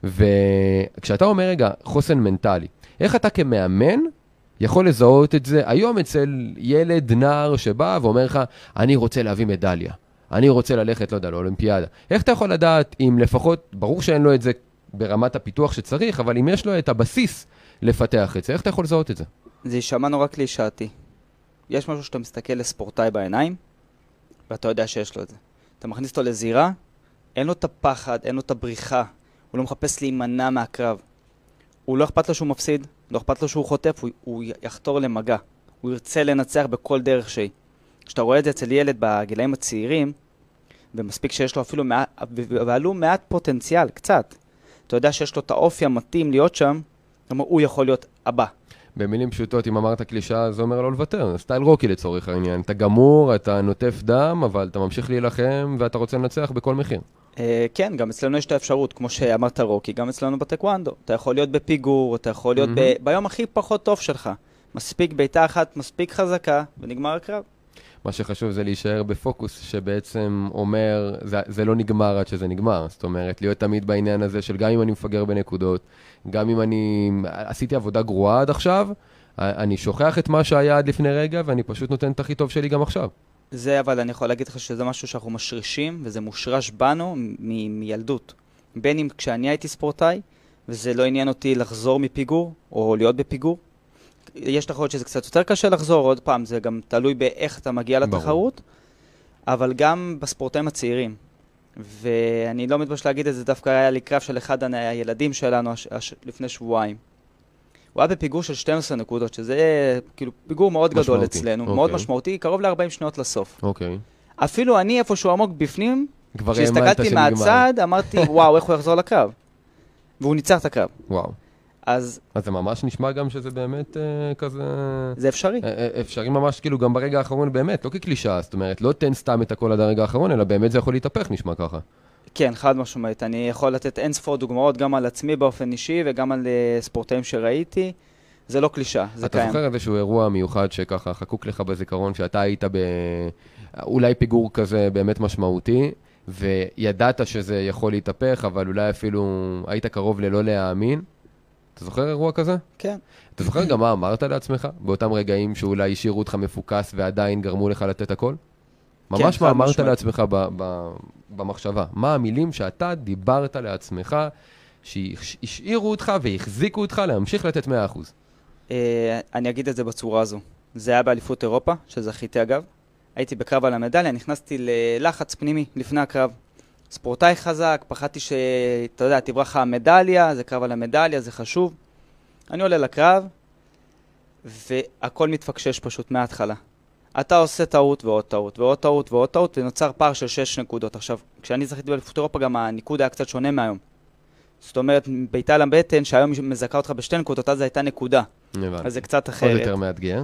S1: וכשאתה אומר רגע, חוסן מנטלי, איך אתה כמאמן יכול לזהות את זה היום אצל ילד, נער, שבא ואומר לך, אני רוצה להביא מדליה, אני רוצה ללכת, לא יודע, לאולימפיאדה. איך אתה יכול לדעת אם לפחות, ברור שאין לו את זה ברמת הפיתוח שצריך, אבל אם יש לו את הבסיס לפתח את זה, איך אתה יכול לזהות את זה?
S2: זה יישמע נורא קלישאתי. יש משהו שאתה מסתכל לספורטאי בעיניים, ואתה יודע שיש לו את זה. אתה מכניס אותו לזירה, אין לו את הפחד, אין לו את הבריחה, הוא לא מחפש להימנע מהקרב. הוא לא אכפת לו שהוא מפסיד, לא אכפת לו שהוא חוטף, הוא, הוא יחתור למגע. הוא ירצה לנצח בכל דרך שהיא. כשאתה רואה את זה אצל ילד בגילאים הצעירים, ומספיק שיש לו אפילו מעט, ועלו מעט פוטנציאל, קצת. אתה יודע שיש לו את האופי המתאים להיות שם, כלומר הוא יכול להיות הבא.
S1: במילים פשוטות, אם אמרת קלישאה, זה אומר לא לוותר, סטייל רוקי לצורך העניין. אתה גמור, אתה נוטף דם, אבל אתה ממשיך להילחם ואתה רוצה לנצח בכל מחיר.
S2: אה, כן, גם אצלנו יש את האפשרות, כמו שאמרת רוקי, גם אצלנו בטקוונדו. אתה יכול להיות בפיגור, אתה יכול להיות ב- ביום הכי פחות טוב שלך. מספיק בעיטה אחת, מספיק חזקה, ונגמר הקרב.
S1: מה שחשוב זה להישאר בפוקוס שבעצם אומר, זה, זה לא נגמר עד שזה נגמר. זאת אומרת, להיות תמיד בעניין הזה של גם אם אני מפגר בנקודות, גם אם אני עשיתי עבודה גרועה עד עכשיו, אני שוכח את מה שהיה עד לפני רגע, ואני פשוט נותן את הכי טוב שלי גם עכשיו.
S2: זה, אבל אני יכול להגיד לך שזה משהו שאנחנו משרישים, וזה מושרש בנו מ- מילדות. בין אם כשאני הייתי ספורטאי, וזה לא עניין אותי לחזור מפיגור, או להיות בפיגור. יש תחרות שזה קצת יותר קשה לחזור, עוד פעם, זה גם תלוי באיך אתה מגיע לתחרות, ברור. אבל גם בספורטאים הצעירים. ואני לא מתבייש להגיד את זה, דווקא היה לי קרב של אחד הילדים שלנו הש, הש, לפני שבועיים. הוא היה בפיגור של 12 נקודות, שזה כאילו פיגור מאוד משמעותי. גדול אצלנו, אוקיי. מאוד משמעותי, קרוב ל-40 שניות לסוף.
S1: אוקיי.
S2: אפילו אני איפשהו עמוק בפנים, כשהסתכלתי מהצד, אמרתי, וואו, איך הוא יחזור לקרב. והוא ניצח את הקרב.
S1: וואו. אז... אז זה ממש נשמע גם שזה באמת אה, כזה...
S2: זה אפשרי.
S1: אה, אה, אפשרי ממש, כאילו, גם ברגע האחרון באמת, לא כקלישאה, זאת אומרת, לא תן סתם את הכל עד הרגע האחרון, אלא באמת זה יכול להתהפך, נשמע ככה.
S2: כן, חד משמעית. אני יכול לתת אין ספור דוגמאות גם על עצמי באופן אישי וגם על uh, ספורטאים שראיתי. זה לא קלישה, זה
S1: אתה
S2: קיים.
S1: אתה זוכר איזשהו אירוע מיוחד שככה חקוק לך בזיכרון, שאתה היית באולי פיגור כזה באמת משמעותי, וידעת שזה יכול להתהפך, אבל אולי אפילו היית קרוב ללא להאמין? אתה זוכר אירוע כזה?
S2: כן.
S1: אתה זוכר גם מה אמרת לעצמך באותם רגעים שאולי השאירו אותך מפוקס ועדיין גרמו לך לתת הכל? כן, ממש מה אמרת לעצמך ב- ב- במחשבה. מה המילים שאתה דיברת לעצמך, שהשאירו אותך והחזיקו אותך להמשיך לתת 100%?
S2: Uh, אה, אני אגיד את זה בצורה הזו. זה היה באליפות אירופה, שזכיתי אגב. הייתי בקרב על המדליה, נכנסתי ללחץ פנימי לפני הקרב. ספורטאי חזק, פחדתי שאתה יודע, תברח לך המדליה, זה קרב על המדליה, זה חשוב. אני עולה לקרב, והכל מתפקשש פשוט מההתחלה. אתה עושה טעות ועוד טעות ועוד טעות ועוד טעות, ונוצר פער של 6 נקודות. עכשיו, כשאני זכיתי באליפות אירופה, גם הניקוד היה קצת שונה מהיום. זאת אומרת, בעיטה לבטן, שהיום היא מזכה אותך בשתי נקודות, אז זו הייתה נקודה.
S1: הבנתי.
S2: אז זה קצת
S1: עוד
S2: אחרת.
S1: יותר מאתגר.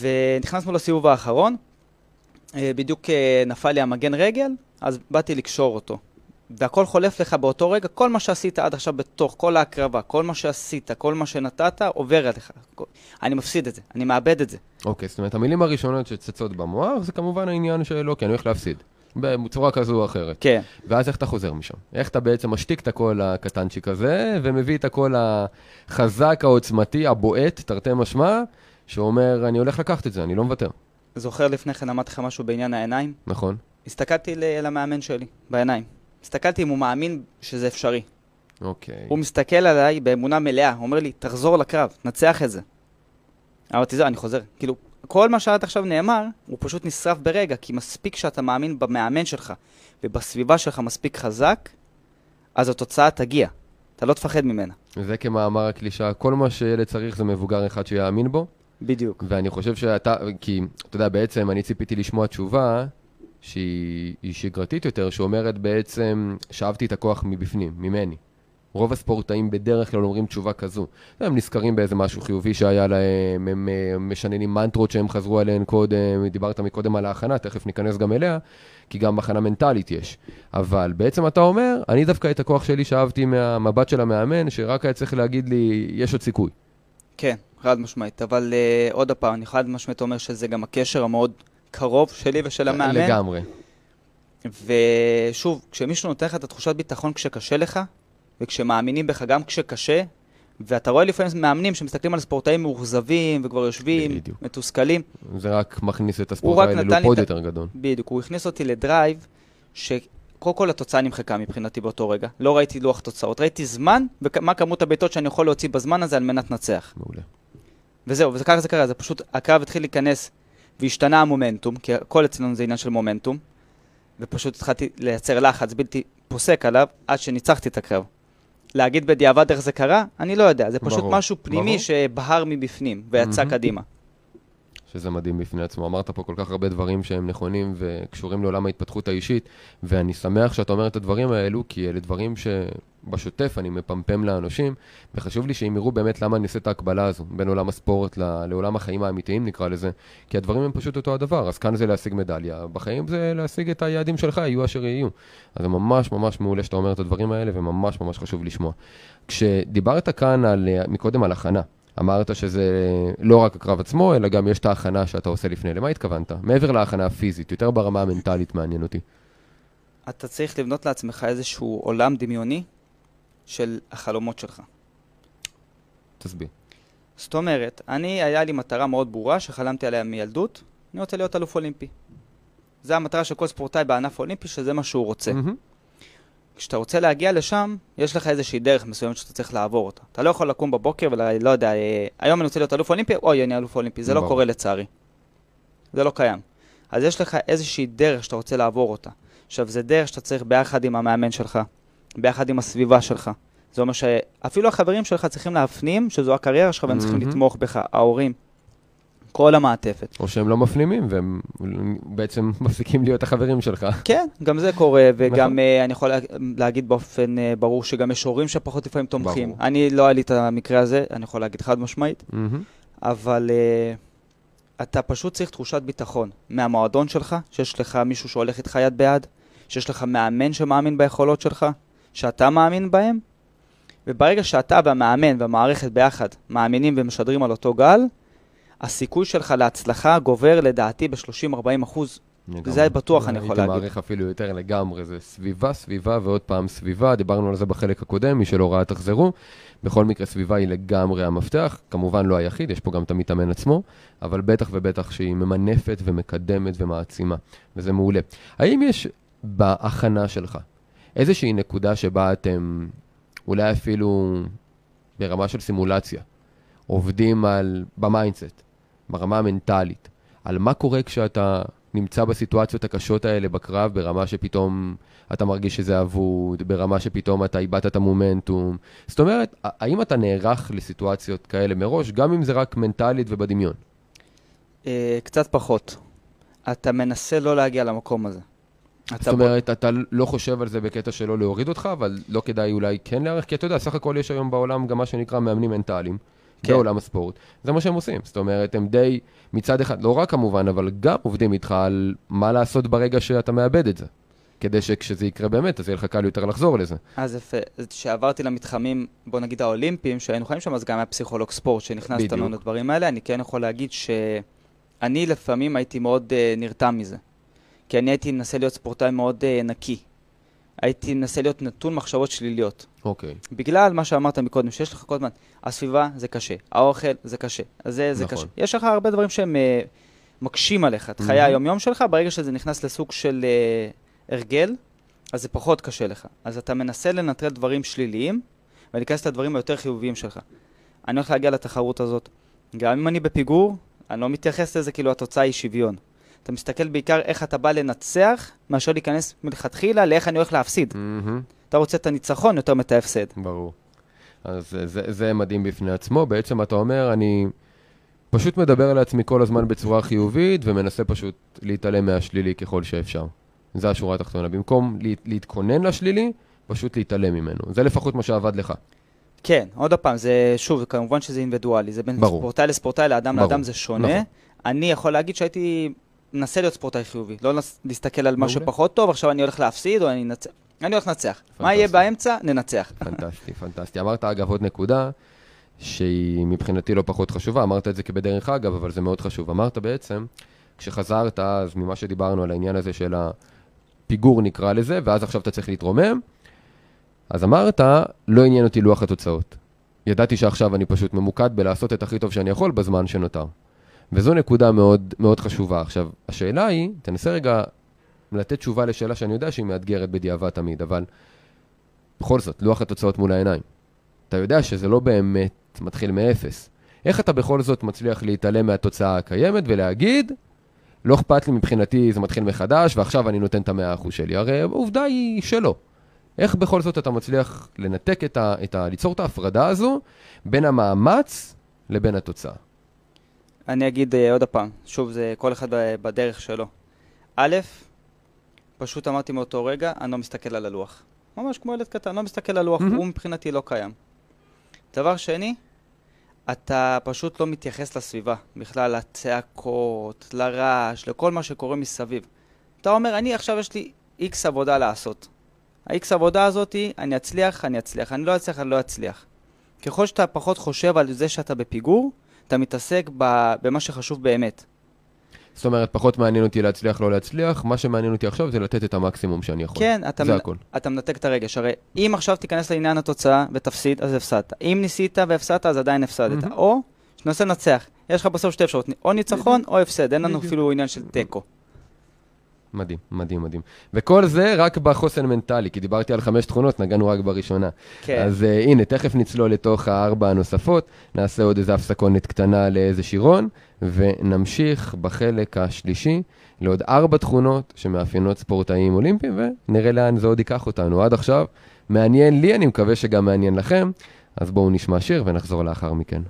S2: ונכנסנו לסיבוב האחרון, אה, בדיוק אה, נפל לי המגן רגל, אז באתי לקשור אותו. והכל חולף לך באותו רגע, כל מה שעשית עד עכשיו בתוך כל ההקרבה, כל מה שעשית, כל מה שנתת, עובר עליך. אני מפסיד את זה, אני מאבד את זה.
S1: אוקיי, זאת אומרת, המילים הראשונות שצצות במוח זה כמובן העניין שלא, כי אני הולך להפסיד. בצורה כזו או אחרת.
S2: כן.
S1: ואז איך אתה חוזר משם? איך אתה בעצם משתיק את הקול הקטנצ'יק הזה, ומביא את הקול החזק, העוצמתי, הבועט, תרתי משמע, שאומר, אני הולך לקחת את זה, אני לא מוותר.
S2: זוכר לפני כן אמרתי לך משהו בעניין העיניים?
S1: נכון?
S2: הסתכלתי למאמן שלי, בעיניים. הסתכלתי אם הוא מאמין שזה אפשרי.
S1: אוקיי.
S2: הוא מסתכל עליי באמונה מלאה, הוא אומר לי, תחזור לקרב, נצח את זה. אמרתי, זהו, אני חוזר. כאילו, כל מה שעד עכשיו נאמר, הוא פשוט נשרף ברגע, כי מספיק שאתה מאמין במאמן שלך ובסביבה שלך מספיק חזק, אז התוצאה תגיע. אתה לא תפחד ממנה.
S1: זה כמאמר הקלישה, כל מה שילד צריך זה מבוגר אחד שיאמין בו,
S2: בדיוק.
S1: ואני חושב שאתה, כי, אתה יודע, בעצם אני ציפיתי לשמוע תשובה שהיא היא שגרתית יותר, שאומרת בעצם, שאבתי את הכוח מבפנים, ממני. רוב הספורטאים בדרך כלל אומרים תשובה כזו. הם נזכרים באיזה משהו חיובי שהיה להם, הם אה, משננים מנטרות שהם חזרו עליהן קודם, דיברת מקודם על ההכנה, תכף ניכנס גם אליה, כי גם הכנה מנטלית יש. אבל בעצם אתה אומר, אני דווקא את הכוח שלי שאבתי מהמבט של המאמן, שרק היה צריך להגיד לי, יש עוד סיכוי.
S2: כן, חד משמעית. אבל uh, עוד פעם, אני חד משמעית אומר שזה גם הקשר המאוד קרוב שלי ושל המאמן.
S1: לגמרי.
S2: ושוב, כשמישהו נותן לך את התחושת ביטחון כשקשה לך, וכשמאמינים בך גם כשקשה, ואתה רואה לפעמים מאמנים שמסתכלים על ספורטאים מאוכזבים וכבר יושבים,
S1: בדיוק.
S2: מתוסכלים,
S1: זה רק מכניס את
S2: רק
S1: הספורט האלה
S2: נתן לי
S1: לעוד
S2: את ה-
S1: יותר גדול.
S2: בדיוק, הוא הכניס אותי לדרייב, שקודם כל התוצאה נמחקה מבחינתי באותו רגע. לא ראיתי לוח תוצאות, ראיתי זמן, ומה כמות הבעיטות שאני יכול להוציא בזמן הזה על מנת לנצח.
S1: מעולה.
S2: וזהו, וככה זה קרה, זה פשוט, הקרב התחיל להיכנס והשתנה המומנטום, כי הכל אצלנו זה עניין של מומנטום, ופשוט התחלתי לייצר לחץ בלתי פוסק עליו עד שניצחתי את הקרב. להגיד בדיעבד איך זה קרה, אני לא יודע, זה פשוט
S1: ברור,
S2: משהו פנימי
S1: ברור.
S2: שבהר מבפנים ויצא
S1: מהמם.
S2: קדימה.
S1: שזה מדהים בפני עצמו. אמרת פה כל כך הרבה דברים שהם נכונים וקשורים לעולם ההתפתחות האישית, ואני שמח שאתה אומר את הדברים האלו, כי אלה דברים שבשוטף אני מפמפם לאנשים, וחשוב לי שהם יראו באמת למה אני עושה את ההקבלה הזו, בין עולם הספורט ל- לעולם החיים האמיתיים נקרא לזה, כי הדברים הם פשוט אותו הדבר, אז כאן זה להשיג מדליה, בחיים זה להשיג את היעדים שלך, יהיו אשר יהיו. אז זה ממש ממש מעולה שאתה אומר את הדברים האלה, וממש ממש חשוב לשמוע. כשדיברת כאן על, מקודם על הכנה, אמרת שזה לא רק הקרב עצמו, אלא גם יש את ההכנה שאתה עושה לפני. למה התכוונת? מעבר להכנה הפיזית, יותר ברמה המנטלית מעניין אותי.
S2: אתה צריך לבנות לעצמך איזשהו עולם דמיוני של החלומות שלך.
S1: תסביר.
S2: זאת אומרת, אני, היה לי מטרה מאוד ברורה שחלמתי עליה מילדות, אני רוצה להיות אלוף אולימפי. זו המטרה של כל ספורטאי בענף האולימפי, שזה מה שהוא רוצה.
S1: מהמם.
S2: כשאתה רוצה להגיע לשם, יש לך איזושהי דרך מסוימת שאתה צריך לעבור אותה. אתה לא יכול לקום בבוקר ולא יודע, אה, היום אני רוצה להיות אלוף אולימפי, אוי, אני אלוף אולימפי. זה לא. קורה לצערי. זה לא קיים. אז יש לך איזושהי דרך שאתה רוצה לעבור אותה. עכשיו, זה דרך שאתה צריך ביחד עם המאמן שלך, ביחד עם הסביבה שלך. זה אומר שאפילו החברים שלך צריכים להפנים שזו הקריירה שלך והם צריכים. לתמוך בך, ההורים, כל המעטפת.
S1: או שהם לא מפנימים, והם בעצם מפסיקים להיות החברים שלך.
S2: כן, גם זה קורה, וגם
S1: נכון.
S2: uh, אני יכול לה, להגיד באופן uh, ברור שגם יש הורים שפחות לפעמים תומכים.
S1: ברור.
S2: אני לא היה לי את המקרה הזה, אני יכול להגיד חד משמעית. אבל uh, אתה פשוט צריך תחושת ביטחון מהמועדון שלך, שיש לך מישהו שהולך איתך יד ביד, שיש לך מאמן שמאמין ביכולות שלך, שאתה מאמין בהם, וברגע שאתה והמאמן והמערכת ביחד מאמינים ומשדרים על אותו גל, הסיכוי שלך להצלחה גובר לדעתי ב-30-40 אחוז.
S1: לגמרי.
S2: זה בטוח אני יכול
S1: הייתי
S2: להגיד.
S1: מעריך אפילו יותר לגמרי, זה סביבה, סביבה ועוד פעם סביבה, דיברנו על זה בחלק הקודם, מי שלא ראה תחזרו. בכל מקרה, סביבה היא לגמרי המפתח, כמובן לא היחיד, יש פה גם את המתאמן עצמו, אבל בטח ובטח שהיא ממנפת ומקדמת ומעצימה, וזה מעולה. האם יש בהכנה שלך איזושהי נקודה שבה אתם אולי אפילו ברמה של סימולציה, עובדים על, ב mindset, ברמה המנטלית, על מה קורה כשאתה נמצא בסיטואציות הקשות האלה בקרב, ברמה שפתאום אתה מרגיש שזה אבוד, ברמה שפתאום אתה איבדת את המומנטום. זאת אומרת, האם אתה נערך לסיטואציות כאלה מראש, גם אם זה רק מנטלית ובדמיון?
S2: אה, קצת פחות. אתה מנסה לא להגיע למקום הזה.
S1: זאת
S2: אתה
S1: אומרת, אתה לא חושב על זה בקטע שלא להוריד אותך, אבל לא כדאי אולי כן להערך, כי אתה יודע, סך הכל יש היום בעולם גם מה שנקרא מאמנים מנטליים,
S2: כן.
S1: בעולם הספורט. זה מה שהם עושים. זאת אומרת, הם די, מצד אחד, לא רק כמובן, אבל גם עובדים איתך על מה לעשות ברגע שאתה מאבד את זה. כדי שכשזה יקרה באמת, אז יהיה לך קל יותר לחזור לזה.
S2: אז יפה. כשעברתי למתחמים, בוא נגיד האולימפיים, שהיינו חיים שם, אז גם היה פסיכולוג ספורט שנכנס. איתנו לדברים האלה. אני כן יכול להגיד שאני לפעמים הייתי מאוד uh, נרתם מזה. כי אני הייתי מנסה להיות ספורטאי מאוד uh, נקי. הייתי מנסה להיות נטול מחשבות שליליות.
S1: אוקיי.
S2: בגלל מה שאמרת מקודם, שיש לך כל הזמן, הסביבה זה קשה, האוכל זה קשה, זה, זה
S1: נכון.
S2: קשה. יש לך הרבה דברים שהם uh, מקשים עליך את חיי
S1: מהמם.
S2: היום-יום שלך, ברגע שזה נכנס לסוג של uh, הרגל, אז זה פחות קשה לך. אז אתה מנסה לנטרל דברים שליליים, ולהיכנס לדברים היותר חיוביים שלך. אני הולך להגיע לתחרות הזאת. גם אם אני בפיגור, אני לא מתייחס לזה כאילו התוצאה היא שוויון. אתה מסתכל בעיקר איך אתה בא לנצח, מאשר להיכנס מלכתחילה לאיך אני הולך להפסיד.
S1: מהמם.
S2: אתה רוצה את הניצחון יותר מאת ההפסד.
S1: ברור. אז זה, זה, מדהים בפני עצמו. בעצם אתה אומר, אני פשוט מדבר על עצמי כל הזמן בצורה חיובית, ומנסה פשוט להתעלם מהשלילי ככל שאפשר. זה השורה התחתונה. במקום לה, להתכונן לשלילי, פשוט להתעלם ממנו. זה לפחות מה שעבד לך.
S2: כן, עוד פעם, זה שוב, כמובן שזה אינדיבידואלי, זה בין
S1: ברור.
S2: ספורטאי לספורטאי, לאדם
S1: ברור,
S2: לאדם זה שונה.
S1: נכון.
S2: אני יכול להגיד שהייתי מנסה להיות ספורטאי חיובי, לא לס- להסתכל על מה
S1: מעולה.
S2: שפחות טוב, עכשיו אני הולך להפסיד או אני אנצח. אני הולך לנצח. מה יהיה. באמצע? ננצח.
S1: פנטסטי, פנטסטי. אמרת אגב עוד נקודה, שהיא מבחינתי לא פחות חשובה, אמרת את זה כבדרך אגב, אבל זה מאוד חשוב. אמרת בעצם, כשחזרת אז ממה שדיברנו על העניין הזה של הפיגור נקרא לזה, ואז עכשיו אתה צריך להתרומם, אז אמרת, לא עניין אותי לוח התוצאות. ידעתי שעכשיו אני פשוט ממוקד בלעשות את הכי טוב שאני יכול בזמן שנותר. וזו נקודה מאוד, מאוד חשובה. עכשיו, השאלה היא, תנסה רגע לתת תשובה לשאלה שאני יודע שהיא מאתגרת בדיעבד תמיד, אבל בכל זאת, לוח התוצאות מול העיניים. אתה יודע שזה לא באמת מתחיל מאפס. איך אתה בכל זאת מצליח להתעלם מהתוצאה הקיימת ולהגיד, לא אכפת לי מבחינתי, זה מתחיל מחדש, ועכשיו אני נותן את המאה אחוז שלי. הרי העובדה היא שלא. איך בכל זאת אתה מצליח לנתק את ה... את ה ליצור את ההפרדה הזו בין המאמץ לבין התוצאה?
S2: אני אגיד אה, עוד פעם, שוב, זה כל אחד בדרך שלו. א', פשוט אמרתי מאותו רגע, אני לא מסתכל על הלוח. ממש כמו ילד קטן, לא מסתכל על הלוח,
S1: מהמם.
S2: הוא מבחינתי לא קיים. דבר שני, אתה פשוט לא מתייחס לסביבה, בכלל לצעקות, לרעש, לכל מה שקורה מסביב. אתה אומר, אני עכשיו יש לי איקס עבודה לעשות. ה-X עבודה הזאתי, אני אצליח, אני אצליח, אני לא אצליח, אני לא אצליח. ככל שאתה פחות חושב על זה שאתה בפיגור, אתה מתעסק ב- במה שחשוב באמת.
S1: זאת אומרת, פחות מעניין אותי להצליח, לא להצליח, מה שמעניין אותי עכשיו זה לתת את המקסימום שאני יכול.
S2: כן, אתה,
S1: זה
S2: מנ...
S1: הכל.
S2: אתה מנתק את הרגש. הרי אם עכשיו תיכנס לעניין התוצאה ותפסיד, אז הפסדת. אם ניסית והפסדת, אז עדיין הפסדת.
S1: מהמם.
S2: או שננסה לנצח. יש לך בסוף שתי אפשרויות, או ניצחון או הפסד. אין לנו. אפילו עניין של תיקו.
S1: מדהים, מדהים, מדהים. וכל זה רק בחוסן מנטלי, כי דיברתי על חמש תכונות, נגענו רק בראשונה.
S2: כן.
S1: אז uh, הנה, תכף נצלול לתוך הארבע הנוספות, נעשה עוד איזה הפסקונת קטנה לאיזה שירון, ונמשיך בחלק השלישי לעוד ארבע תכונות שמאפיינות ספורטאים אולימפיים, ונראה לאן זה עוד ייקח אותנו. עד עכשיו, מעניין לי, אני מקווה שגם מעניין לכם, אז בואו נשמע שיר ונחזור לאחר מכן.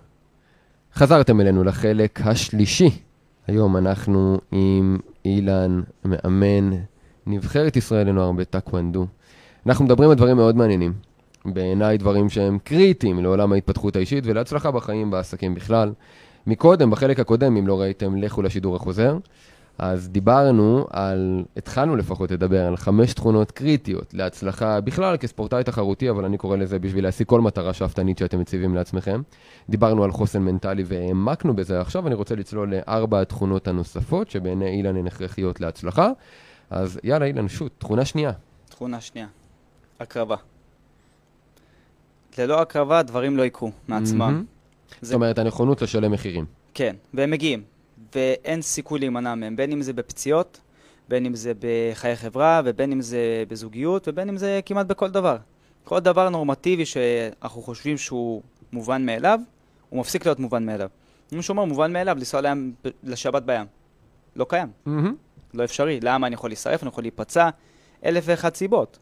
S1: חזרתם אלינו לחלק השלישי. היום אנחנו עם אילן, מאמן נבחרת ישראל לנוער בטקוונדו. אנחנו מדברים על דברים מאוד מעניינים. בעיניי דברים שהם קריטיים לעולם ההתפתחות האישית ולהצלחה בחיים, בעסקים בכלל. מקודם, בחלק הקודם, אם לא ראיתם, לכו לשידור החוזר. אז דיברנו על, התחלנו לפחות לדבר על חמש תכונות קריטיות להצלחה בכלל כספורטאי תחרותי, אבל אני קורא לזה בשביל להשיג כל מטרה שאפתנית שאתם מציבים לעצמכם. דיברנו על חוסן מנטלי והעמקנו בזה. עכשיו אני רוצה לצלול לארבע התכונות הנוספות שבעיני אילן הן הכרחיות להצלחה. אז יאללה אילן, שוט, תכונה שנייה.
S2: תכונה שנייה. הקרבה. ללא הקרבה דברים לא יקרו מעצמם.
S1: מהמם. זאת אומרת, הנכונות לשלם מחירים.
S2: כן, והם מגיעים, ואין סיכוי להימנע מהם, בין אם זה בפציעות, בין אם זה בחיי חברה, ובין אם זה בזוגיות, ובין אם זה כמעט בכל דבר. כל דבר נורמטיבי שאנחנו חושבים שהוא מובן מאליו, הוא מפסיק להיות מובן מאליו. מישהו אומר מובן מאליו, לנסוע לים, לשבת בים. לא קיים,
S1: מהמם.
S2: לא אפשרי. למה? אני יכול להישרף, אני יכול להיפצע, אלף ואחת סיבות.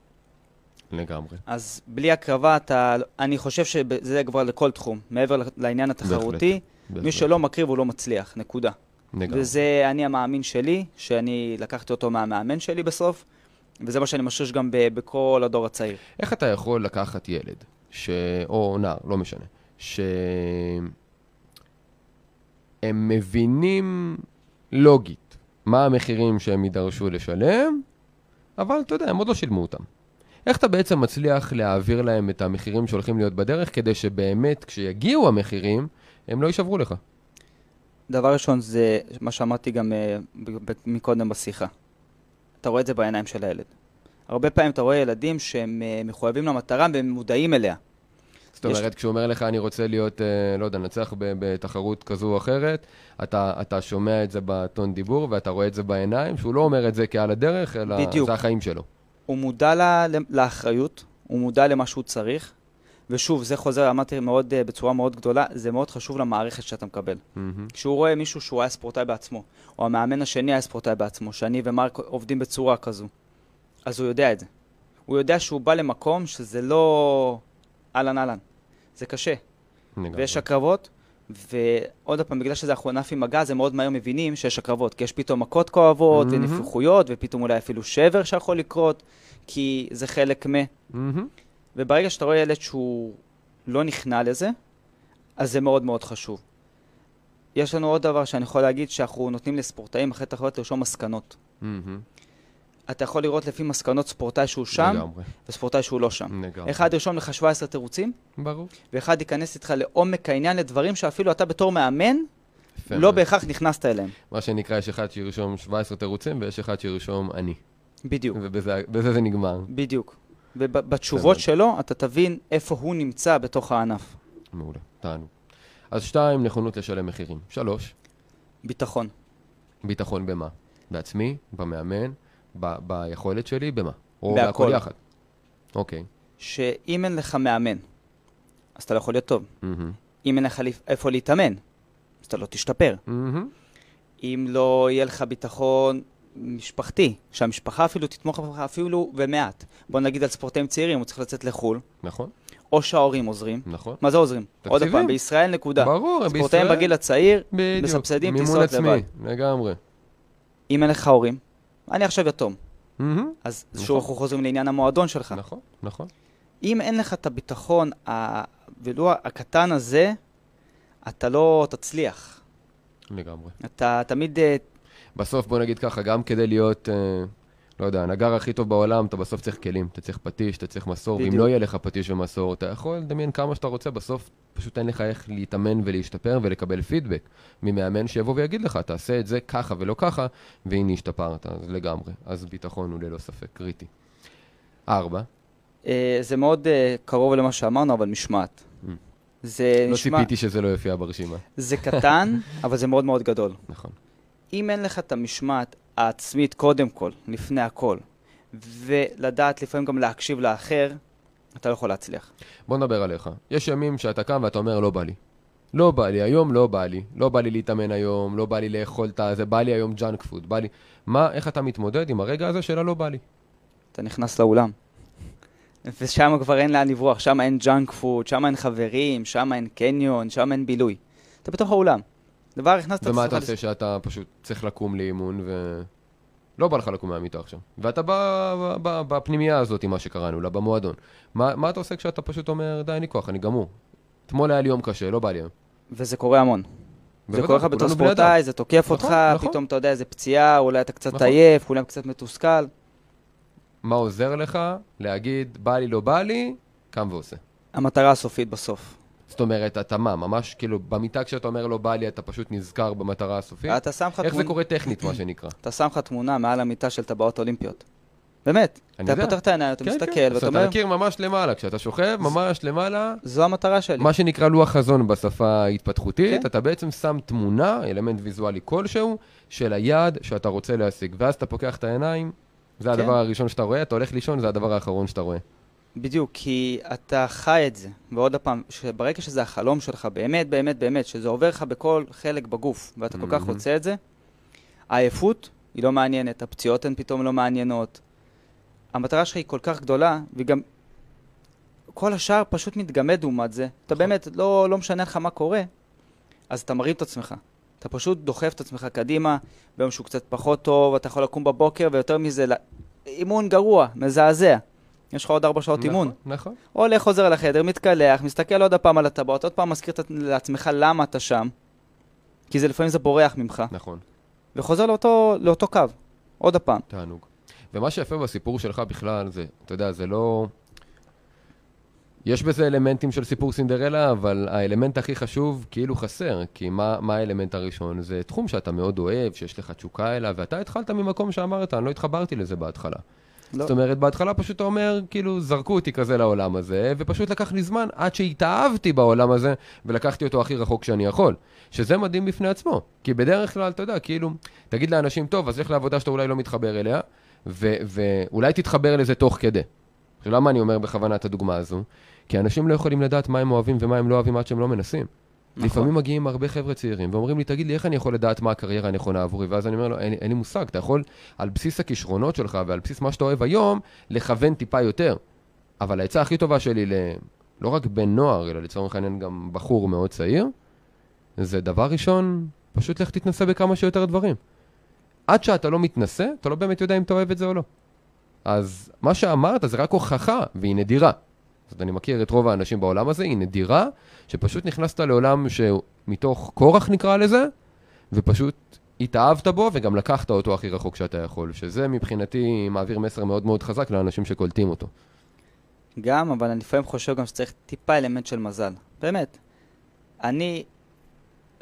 S1: לגמרי.
S2: אז בלי הקרבה, אתה, אני חושב שזה כבר לכל תחום, מעבר לעניין התחרותי.
S1: בהחלט.
S2: מי שלא מקריב הוא לא מצליח, נקודה.
S1: לגמרי.
S2: וזה אני המאמין שלי, שאני לקחתי אותו מהמאמן שלי בסוף, וזה מה שאני משריש גם ב- בכל הדור הצעיר.
S1: איך אתה יכול לקחת ילד, ש... או נער, לא משנה, שהם מבינים לוגית מה המחירים שהם יידרשו לשלם, אבל אתה יודע, הם עוד לא שילמו אותם. איך אתה בעצם מצליח להעביר להם את המחירים שהולכים להיות בדרך, כדי שבאמת כשיגיעו המחירים, הם לא יישברו לך?
S2: דבר ראשון זה מה שאמרתי גם אה, מקודם בשיחה. אתה רואה את זה בעיניים של הילד. הרבה פעמים אתה רואה ילדים שהם אה, מחויבים למטרה והם מודעים אליה.
S1: זאת אומרת, כשהוא אומר לך, אני רוצה להיות, אה, לא יודע, נצח בתחרות כזו או אחרת, אתה, אתה שומע את זה בטון דיבור ואתה רואה את זה בעיניים, שהוא לא אומר את זה כעל הדרך, אלא
S2: בדיוק.
S1: זה החיים שלו.
S2: הוא מודע לה, לאחריות, הוא מודע למה שהוא צריך, ושוב, זה חוזר, אמרתי מאוד, אה, בצורה מאוד גדולה, זה מאוד חשוב למערכת שאתה מקבל.
S1: מהמם.
S2: כשהוא רואה מישהו שהוא היה ספורטאי בעצמו, או המאמן השני היה ספורטאי בעצמו, שאני ומרק עובדים בצורה כזו, אז הוא יודע את זה. הוא יודע שהוא בא למקום שזה לא אהלן אהלן, זה קשה. ויש הקרבות, ועוד פעם, בגלל שזה ענף עם מגע, זה מאוד מהר מבינים שיש הקרבות, כי יש פתאום מכות כואבות,
S1: מהמם.
S2: ונפיחויות, ופתאום אולי אפילו שבר שיכול לקרות, כי זה חלק מ...
S1: מהמם.
S2: וברגע שאתה רואה ילד שהוא לא נכנע לזה, אז זה מאוד מאוד חשוב. יש לנו עוד דבר שאני יכול להגיד, שאנחנו נותנים לספורטאים אחרי תחרויות לרשום מסקנות.
S1: מהמם.
S2: אתה יכול לראות לפי מסקנות ספורטאי שהוא שם,
S1: לגמרי.
S2: וספורטאי שהוא לא שם.
S1: לגמרי.
S2: אחד ירשום לך 17 תירוצים,
S1: ברור.
S2: ואחד ייכנס איתך לעומק העניין לדברים שאפילו אתה בתור מאמן, לא. בהכרח נכנסת אליהם.
S1: מה שנקרא, יש אחד שירשום 17 תירוצים ויש אחד שירשום אני.
S2: בדיוק,
S1: ובזה בזה זה נגמר.
S2: בדיוק. ובתשובות. שלו, אתה תבין איפה הוא נמצא בתוך הענף.
S1: מעולה, תענו. אז שתיים, נכונות לשלם מחירים. שלוש,
S2: ביטחון.
S1: ביטחון במה? בעצמי, במאמן, ב- ביכולת שלי, במה? או
S2: בהכל.
S1: בהכל יחד. אוקיי.
S2: שאם אין לך מאמן, אז אתה לא יכול להיות טוב.
S1: מהמם.
S2: אם אין לך איפה להתאמן, אז אתה לא תשתפר.
S1: מהמם.
S2: אם לא יהיה לך ביטחון משפחתי, שהמשפחה אפילו תתמוך בך אפילו במעט. בוא נגיד על ספורטאים צעירים, הוא צריך לצאת לחו"ל,
S1: נכון,
S2: או שההורים עוזרים.
S1: נכון.
S2: מה זה עוזרים? עוד
S1: תקציבים.
S2: פעם, בישראל נקודה.
S1: ברור,
S2: ספורטאים בגיל הצעיר,
S1: בדיוק.
S2: מסבסדים
S1: מימון
S2: טיסות
S1: עצמי,
S2: לבד.
S1: לגמרי.
S2: אם אין לך הורים, אני עכשיו יתום.
S1: מהמם.
S2: אז
S1: נכון.
S2: שוב אנחנו חוזרים לעניין המועדון שלך.
S1: נכון, נכון.
S2: אם אין לך את הביטחון, ה- ולו הקטן הזה, אתה לא תצליח.
S1: לגמרי.
S2: אתה תמיד אה,
S1: בסוף בוא נגיד ככה, גם כדי להיות, אה, לא יודע, הנגר הכי טוב בעולם, אתה בסוף צריך כלים, אתה צריך פטיש, אתה צריך מסור, ואם. לא יהיה לך פטיש ומסור, אתה יכול לדמיין כמה שאתה רוצה, בסוף פשוט אין לך איך להתאמן ולהשתפר ולקבל פידבק ממאמן שיבוא ויגיד לך, תעשה את זה ככה ולא ככה, והנה השתפרת, אז לגמרי. אז ביטחון הוא ללא ספק קריטי. ארבע,
S2: אה, זה מאוד אה, קרוב למה שאמרנו, אבל משמעת.
S1: Mm.
S2: זה
S1: לא
S2: נשמע,
S1: ציפיתי שזה לא יופיע ברשימה.
S2: זה קטן, אבל זה מאוד מאוד גדול.
S1: נכון.
S2: אם אין לך את המשמעת העצמית קודם כל, לפני הכל, ולדעת לפעמים גם להקשיב לאחר, אתה לא יכול להצליח.
S1: בוא נדבר עליך. יש ימים שאתה קם ואתה אומר, לא בא לי. לא בא לי, היום לא בא לי. לא בא לי להתאמן היום, לא בא לי לאכול את הזה, בא לי היום junk food, בא לי... מה, איך אתה מתמודד עם הרגע הזה של הלא בא לי?
S2: אתה נכנס לאולם. ושם כבר אין לאן לברוח, שם אין junk food, שם אין חברים, שם אין קניון, שם אין בילוי. אתה בתוך האולם. דבר, הכנסת את
S1: ומה
S2: עצמך
S1: אתה
S2: לס-
S1: עושה שאתה פשוט צריך לקום לאימון ו... לא בא לך לקום מהמיטה עכשיו. ואתה בפנימייה הזאת, מה שקראנו לה, במועדון. מה, מה אתה עושה כשאתה פשוט אומר, די, אין לי כוח, אני גמור. אתמול היה לי יום קשה, לא בא לי היום.
S2: וזה קורה המון. זה קורה לך בתור. ספורטאי, זה תוקף
S1: נכון,
S2: אותך,
S1: נכון.
S2: פתאום אתה יודע איזה פציעה, אולי אתה קצת
S1: נכון.
S2: עייף, אולי קצת מתוסכל.
S1: מה עוזר לך להגיד, בא לי, לא בא לי, קם ועושה.
S2: המטרה הסופית בסוף.
S1: זאת אומרת, אתה מה, ממש כאילו, במיטה כשאתה אומר לא בא לי, אתה פשוט נזכר במטרה הסופית?
S2: אתה שם לך
S1: איך זה
S2: תמונה-
S1: קורה טכנית, מה שנקרא?
S2: אתה שם לך תמונה מעל המיטה של טבעות אולימפיות. באמת.
S1: אני
S2: אתה
S1: יודע.
S2: פותח את העיניים, אתה
S1: כן,
S2: מסתכל,
S1: כן.
S2: ואתה אומר,
S1: אתה מכיר ממש למעלה, כשאתה שוכב, ממש למעלה,
S2: זו המטרה שלי.
S1: מה שנקרא לוח חזון בשפה ההתפתחותית,
S2: כן.
S1: אתה בעצם שם תמונה, אלמנט ויזואלי כלשהו, של היעד שאתה רוצה להשיג. ואז אתה פוקח את העיניים, זה
S2: כן.
S1: הדבר הראשון שאתה רואה, אתה הולך לישון, זה הדבר האחרון שאתה רואה.
S2: בדיוק, כי אתה חי את זה. ועוד פעם, ברגע שזה החלום שלך, באמת, באמת, באמת, שזה עובר לך בכל חלק בגוף, ואתה כל כך
S1: מהמם.
S2: רוצה את זה, העייפות היא לא מעניינת, הפציעות הן פתאום לא מעניינות. המטרה שלך היא כל כך גדולה, וגם כל השאר פשוט מתגמד לעומת זה. אתה
S1: נכון.
S2: באמת, לא, לא משנה לך מה קורה, אז אתה מרים את עצמך. אתה אתה פשוט דוחף את עצמך קדימה, ביום שהוא קצת פחות טוב, אתה יכול לקום בבוקר, ויותר מזה, אימון גרוע, מזעזע. יש לך עוד ארבע שעות
S1: נכון,
S2: אימון.
S1: נכון.
S2: הולך, חוזר לחדר, מתקלח, מסתכל עוד פעם על הטבעות, עוד פעם מזכיר לעצמך למה אתה שם, כי זה לפעמים זה בורח ממך,
S1: נכון,
S2: וחוזר לאותו, לאותו קו, עוד פעם.
S1: תענוג. ומה שיפה בסיפור שלך בכלל זה, אתה יודע, זה לא... יש בזה אלמנטים של סיפור סינדרלה, אבל האלמנט הכי חשוב כאילו חסר, כי מה, מה האלמנט הראשון? זה תחום שאתה מאוד אוהב, שיש לך תשוקה אליו, ואתה התחלת ממקום שאמרת, אני לא התחברתי לזה בהתחלה.
S2: לא.
S1: זאת אומרת, בהתחלה פשוט אתה אומר, כאילו, זרקו אותי כזה לעולם הזה, ופשוט לקח לי זמן עד שהתאהבתי בעולם הזה, ולקחתי אותו הכי רחוק שאני יכול. שזה מדהים בפני עצמו. כי בדרך כלל, אתה יודע, כאילו, תגיד לאנשים, טוב, אז לך לעבודה שאתה אולי לא מתחבר אליה, ו- ואולי תתחבר לזה תוך כדי. עכשיו, למה אני אומר בכוונה את הדוגמה הזו? כי אנשים לא יכולים לדעת מה הם אוהבים ומה הם לא אוהבים עד שהם לא מנסים.
S2: נכון.
S1: לפעמים מגיעים הרבה חבר'ה צעירים ואומרים לי, תגיד לי, איך אני יכול לדעת מה הקריירה הנכונה עבורי? ואז אני אומר לו, אין, אין לי מושג, אתה יכול על בסיס הכישרונות שלך ועל בסיס מה שאתה אוהב היום, לכוון טיפה יותר. אבל העצה הכי טובה שלי, ל... לא רק בן נוער, אלא לצורך העניין גם בחור מאוד צעיר, זה דבר ראשון, פשוט לך תתנסה בכמה שיותר דברים. עד שאתה לא מתנסה, אתה לא באמת יודע אם אתה אוהב את זה או לא. אז מה שאמרת זה רק הוכחה, והיא נדירה. זאת אני מכיר את רוב האנשים בעולם הזה, היא נדירה, שפשוט נכנסת לעולם שמתוך כורח נקרא לזה, ופשוט התאהבת בו וגם לקחת אותו הכי רחוק שאתה יכול, שזה מבחינתי מעביר מסר מאוד מאוד חזק לאנשים שקולטים אותו.
S2: גם, אבל אני לפעמים חושב גם שצריך טיפה אלמנט של מזל. באמת. אני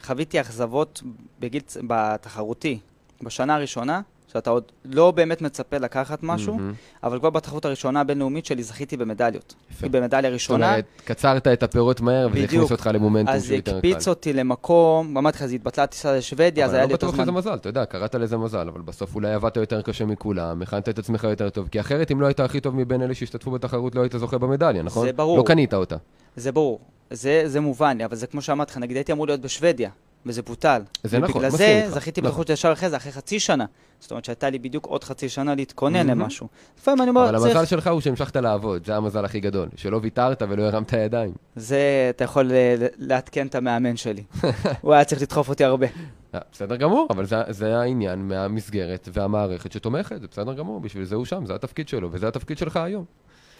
S2: חוויתי אכזבות בגיל, בתחרותי, בשנה הראשונה, שאתה עוד לא באמת מצפה לקחת משהו,
S1: מהמם.
S2: אבל כבר בתחרות הראשונה הבינלאומית שלי זכיתי במדליות.
S1: יפה.
S2: במדליה
S1: זאת
S2: ראשונה,
S1: אומרת, קצרת את הפירות מהר, וזה. הכניס אותך למומנטום
S2: אז
S1: שהוא יותר קל.
S2: הקפיץ אותי למקום, אמרתי לך, זה התבטלה טיסה לשוודיה, אז
S1: אבל
S2: היה
S1: לא
S2: לי יותר
S1: בטוח
S2: זמן.
S1: שזה מזל, אתה יודע, קראת לזה מזל, אבל בסוף אולי עבדת יותר קשה מכולם, הכנת את עצמך יותר טוב, כי אחרת אם לא היית הכי טוב מבין אלה שהשתתפו בתחרות, לא היית זוכה במדליה, נכון?
S2: זה ברור.
S1: לא קנית אותה.
S2: זה ברור, זה, זה מובן לי, אבל זה כמו שאמרתי לך, נגיד הייתי אמור להיות בשוודיה, וזה בוטל.
S1: זה נכון,
S2: ובגלל
S1: מסכים
S2: זה
S1: איתך.
S2: זכיתי
S1: נכון.
S2: בתחרות ישר אחרי זה, אחרי חצי שנה. זאת אומרת שהייתה לי בדיוק עוד חצי שנה להתכונן
S1: מהמם.
S2: למשהו. לפעמים אני אומר,
S1: אבל
S2: צריך...
S1: המזל שלך הוא שהמשכת לעבוד, זה המזל הכי גדול, שלא ויתרת ולא הרמת ידיים.
S2: זה, אתה יכול אה, לעדכן את המאמן שלי. הוא היה צריך לדחוף אותי הרבה.
S1: אה, בסדר גמור, אבל זה, זה העניין מהמסגרת והמערכת שתומכת, זה בסדר גמור, בשביל זה הוא שם, זה התפקיד שלו, וזה התפקיד שלך היום.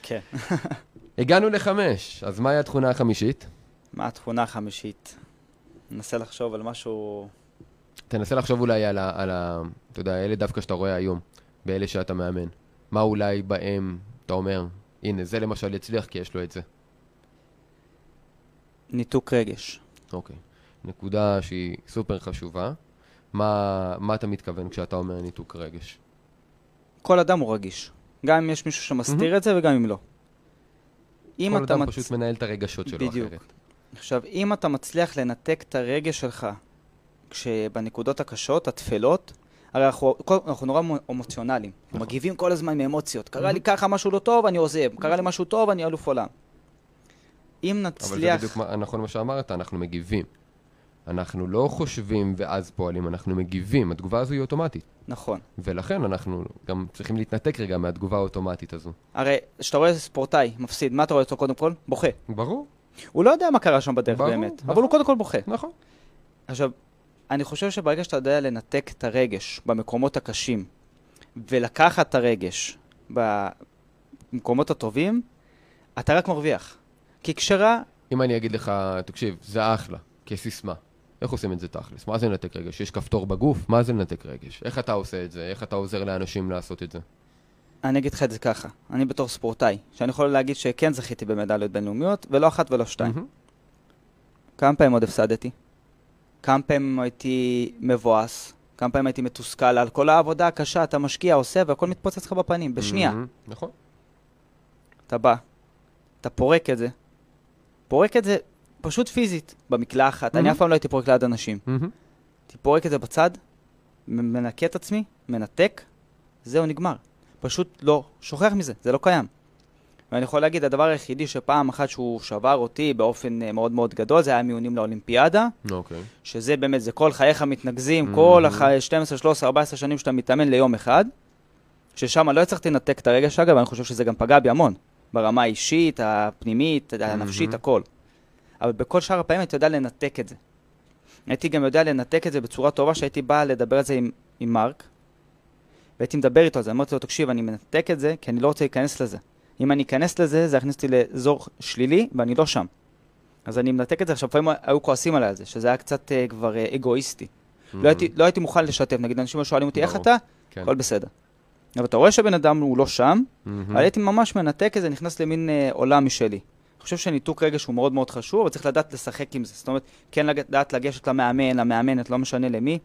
S2: כן.
S1: הגענו לחמש, אז מהי התכונה החמישית?
S2: מה התכונה החמישית? ננסה לחשוב על משהו...
S1: תנסה לחשוב אולי על ה... על ה אתה יודע, אלה דווקא שאתה רואה היום, באלה שאתה מאמן. מה אולי בהם, אתה אומר, הנה, זה למשל יצליח כי יש לו את זה.
S2: ניתוק רגש.
S1: אוקיי. נקודה שהיא סופר חשובה. מה, מה אתה מתכוון כשאתה אומר ניתוק רגש?
S2: כל אדם הוא רגיש. גם אם יש מישהו שמסתיר את זה וגם אם לא. אם
S1: כל
S2: אתה
S1: אדם
S2: מצ-
S1: פשוט מנהל את הרגשות שלו
S2: בדיוק.
S1: אחרת.
S2: עכשיו, אם אתה מצליח לנתק את הרגש שלך כשבנקודות הקשות, הטפלות, הרי אנחנו, אנחנו נורא מו- אמוציונליים.
S1: נכון.
S2: מגיבים כל הזמן מאמוציות. קרה לי ככה משהו לא טוב, אני עוזב. קרה לי משהו טוב, אני אלוף עולם. אם
S1: אבל זה
S2: נצליח...
S1: בדיוק מה- נכון מה שאמרת, אנחנו מגיבים. אנחנו לא חושבים ואז פועלים, אנחנו מגיבים. התגובה הזו היא אוטומטית.
S2: נכון.
S1: ולכן אנחנו גם צריכים להתנתק רגע מהתגובה האוטומטית הזו.
S2: הרי כשאתה רואה ספורטאי מפסיד, מה אתה רואה אותו קודם כל? בוכה.
S1: ברור,
S2: הוא לא יודע מה קרה שם בדרך
S1: ברור,
S2: באמת,
S1: נכון.
S2: אבל הוא קודם כל בוכה.
S1: נכון.
S2: עכשיו, אני חושב שברגע שאתה יודע לנתק את הרגש במקומות הקשים, ולקחת את הרגש במקומות הטובים, אתה רק מרוויח. כי כשרע,
S1: אם אני אגיד לך, תקשיב, זה אחלה, כסיסמה. איך עושים את זה תכלס? מה זה לנתק רגש? יש כפתור בגוף? מה זה לנתק רגש? איך אתה עושה את זה? איך אתה עוזר לאנשים לעשות את זה?
S2: אני אגיד לך את זה ככה, אני בתור ספורטאי, שאני יכול להגיד שכן זכיתי במדליות בינלאומיות, ולא אחת ולא שתיים.
S1: מהמם.
S2: כמה פעמים עוד הפסדתי? כמה פעמים הייתי מבואס? כמה פעמים הייתי מתוסכל על כל העבודה הקשה, אתה משקיע, עושה, והכל מתפוצץ לך בפנים, בשנייה.
S1: מהמם. נכון.
S2: אתה בא, אתה פורק את זה, פורק את זה פשוט פיזית, במקלחת, אני
S1: Mhm.
S2: אף פעם לא הייתי פורק ליד אנשים.
S1: מהמם.
S2: הייתי פורק את זה בצד, מנקה את עצמי, מנתק, זהו, נגמר. פשוט לא, שוכח מזה, זה לא קיים. ואני יכול להגיד, הדבר היחידי שפעם אחת שהוא שבר אותי באופן אה, מאוד מאוד גדול, זה היה מיונים לאולימפיאדה,
S1: אוקיי.
S2: שזה באמת, זה כל חייך מתנקזים,
S1: Mhm.
S2: כל הח- 12, 13, 14 שנים שאתה מתאמן ליום אחד, ששם לא הצלחתי לנתק את הרגש, אגב, אני חושב שזה גם פגע בי המון, ברמה האישית, הפנימית, הנפשית,
S1: Mhm.
S2: הכל. אבל בכל שאר הפעמים אתה יודע לנתק את זה. הייתי גם יודע לנתק את זה בצורה טובה, שהייתי בא לדבר על זה עם, עם מרק, והייתי מדבר איתו על זה, אמרתי לו, תקשיב, אני מנתק את זה, כי אני לא רוצה להיכנס לזה. אם אני אכנס לזה, זה יכניס אותי לאזור שלילי, ואני לא שם. אז אני מנתק את זה. עכשיו, לפעמים היו כועסים עליי על זה, שזה היה קצת uh, כבר uh, אגואיסטי. לא, הייתי, לא הייתי מוכן לשתף, נגיד, אנשים שואלים אותי, איך
S1: ברור.
S2: אתה?
S1: כן.
S2: הכל בסדר. אבל אתה רואה שהבן אדם הוא לא שם,
S1: מהמם.
S2: אבל הייתי ממש מנתק את זה, נכנס למין אה, עולם משלי. אני חושב שניתוק רגש הוא מאוד מאוד חשוב, אבל צריך לדעת לשחק עם זה. זאת אומרת, כן לדעת לגשת למאמן, למאמנת, לא משנה למי.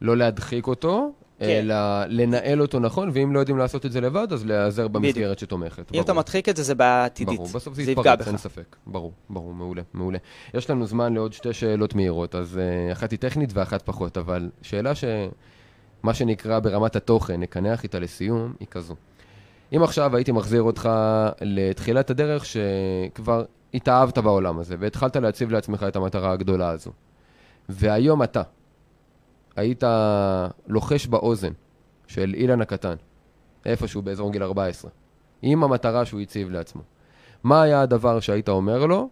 S1: לא להדחיק אותו,
S2: כן.
S1: אלא לנהל אותו נכון, ואם לא יודעים לעשות את זה לבד, אז להיעזר במסגרת שתומכת.
S2: אם אתה. מדחיק את זה, זה בעיה עתידית.
S1: ברור, בסוף זה
S2: זה
S1: יתפרץ, אין. ספק. ברור, ברור, מעולה, מעולה. יש לנו זמן לעוד שתי שאלות מהירות, אז uh, אחת היא טכנית ואחת פחות, אבל שאלה שמה שנקרא ברמת התוכן, נקנח איתה לסיום, היא כזו. אם עכשיו הייתי מחזיר אותך לתחילת הדרך שכבר התאהבת בעולם הזה, והתחלת להציב לעצמך את המטרה הגדולה הזו, והיום אתה היית לוחש באוזן של אילן הקטן, איפשהו באזור גיל 14, עם המטרה שהוא הציב לעצמו. מה היה הדבר שהיית אומר לו,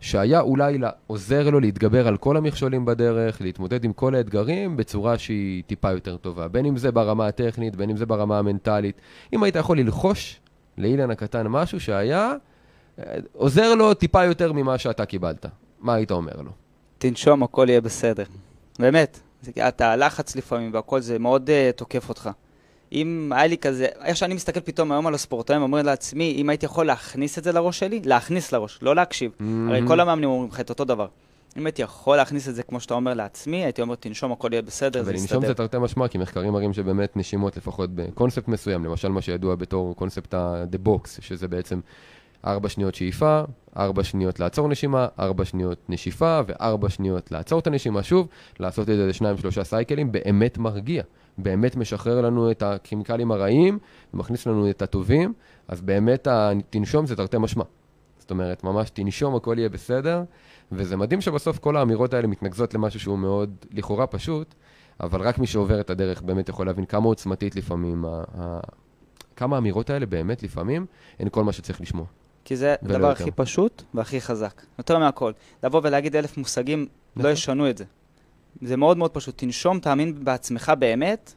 S1: שהיה אולי עוזר לו להתגבר על כל המכשולים בדרך, להתמודד עם כל האתגרים בצורה שהיא טיפה יותר טובה. בין אם זה ברמה הטכנית, בין אם זה ברמה המנטלית. אם היית יכול ללחוש לאילן הקטן משהו שהיה אה, עוזר לו טיפה יותר ממה שאתה קיבלת, מה היית אומר לו?
S2: תנשום, הכל יהיה בסדר. באמת. אתה הלחץ לפעמים והכל זה מאוד uh, תוקף אותך. אם היה לי כזה, איך שאני מסתכל פתאום היום על הספורטאים, אומר לעצמי, אם הייתי יכול להכניס את זה לראש שלי, להכניס לראש, לא להקשיב. הרי כל המאמנים אומרים לך את אותו דבר. אם הייתי יכול להכניס את זה, כמו שאתה אומר לעצמי, הייתי אומר, תנשום, הכל יהיה בסדר, זה
S1: ולנשום
S2: יסתדר.
S1: זה תרתי משמע, כי מחקרים מראים שבאמת נשימות, לפחות בקונספט מסוים, למשל מה שידוע בתור קונספט ה-the box, שזה בעצם ארבע שניות שאיפה, ארבע שניות לעצור נשימה, ארבע שניות נשיפה, וארבע שניות לעצור את הנשימה שוב, לעשות את זה לשניים שלושה סייקלים, באמת מרגיע, באמת משחרר לנו את הכימיקלים הרעים, ומכניס לנו את הטובים, אז באמת התנשום זה תרתי משמע. זאת אומרת, ממש תנשום, הכל יהיה בסדר, וזה מדהים שבסוף כל האמירות האלה מתנקזות למשהו שהוא מאוד לכאורה פשוט, אבל רק מי שעובר את הדרך באמת יכול להבין כמה עוצמתית לפעמים, כמה האמירות האלה באמת לפעמים הן כל מה שצריך לשמוע.
S2: כי זה הדבר. הכי פשוט והכי חזק. יותר מהכל. לבוא ולהגיד אלף מושגים, לא
S1: נכון.
S2: ישנו את זה. זה מאוד מאוד פשוט. תנשום, תאמין בעצמך באמת,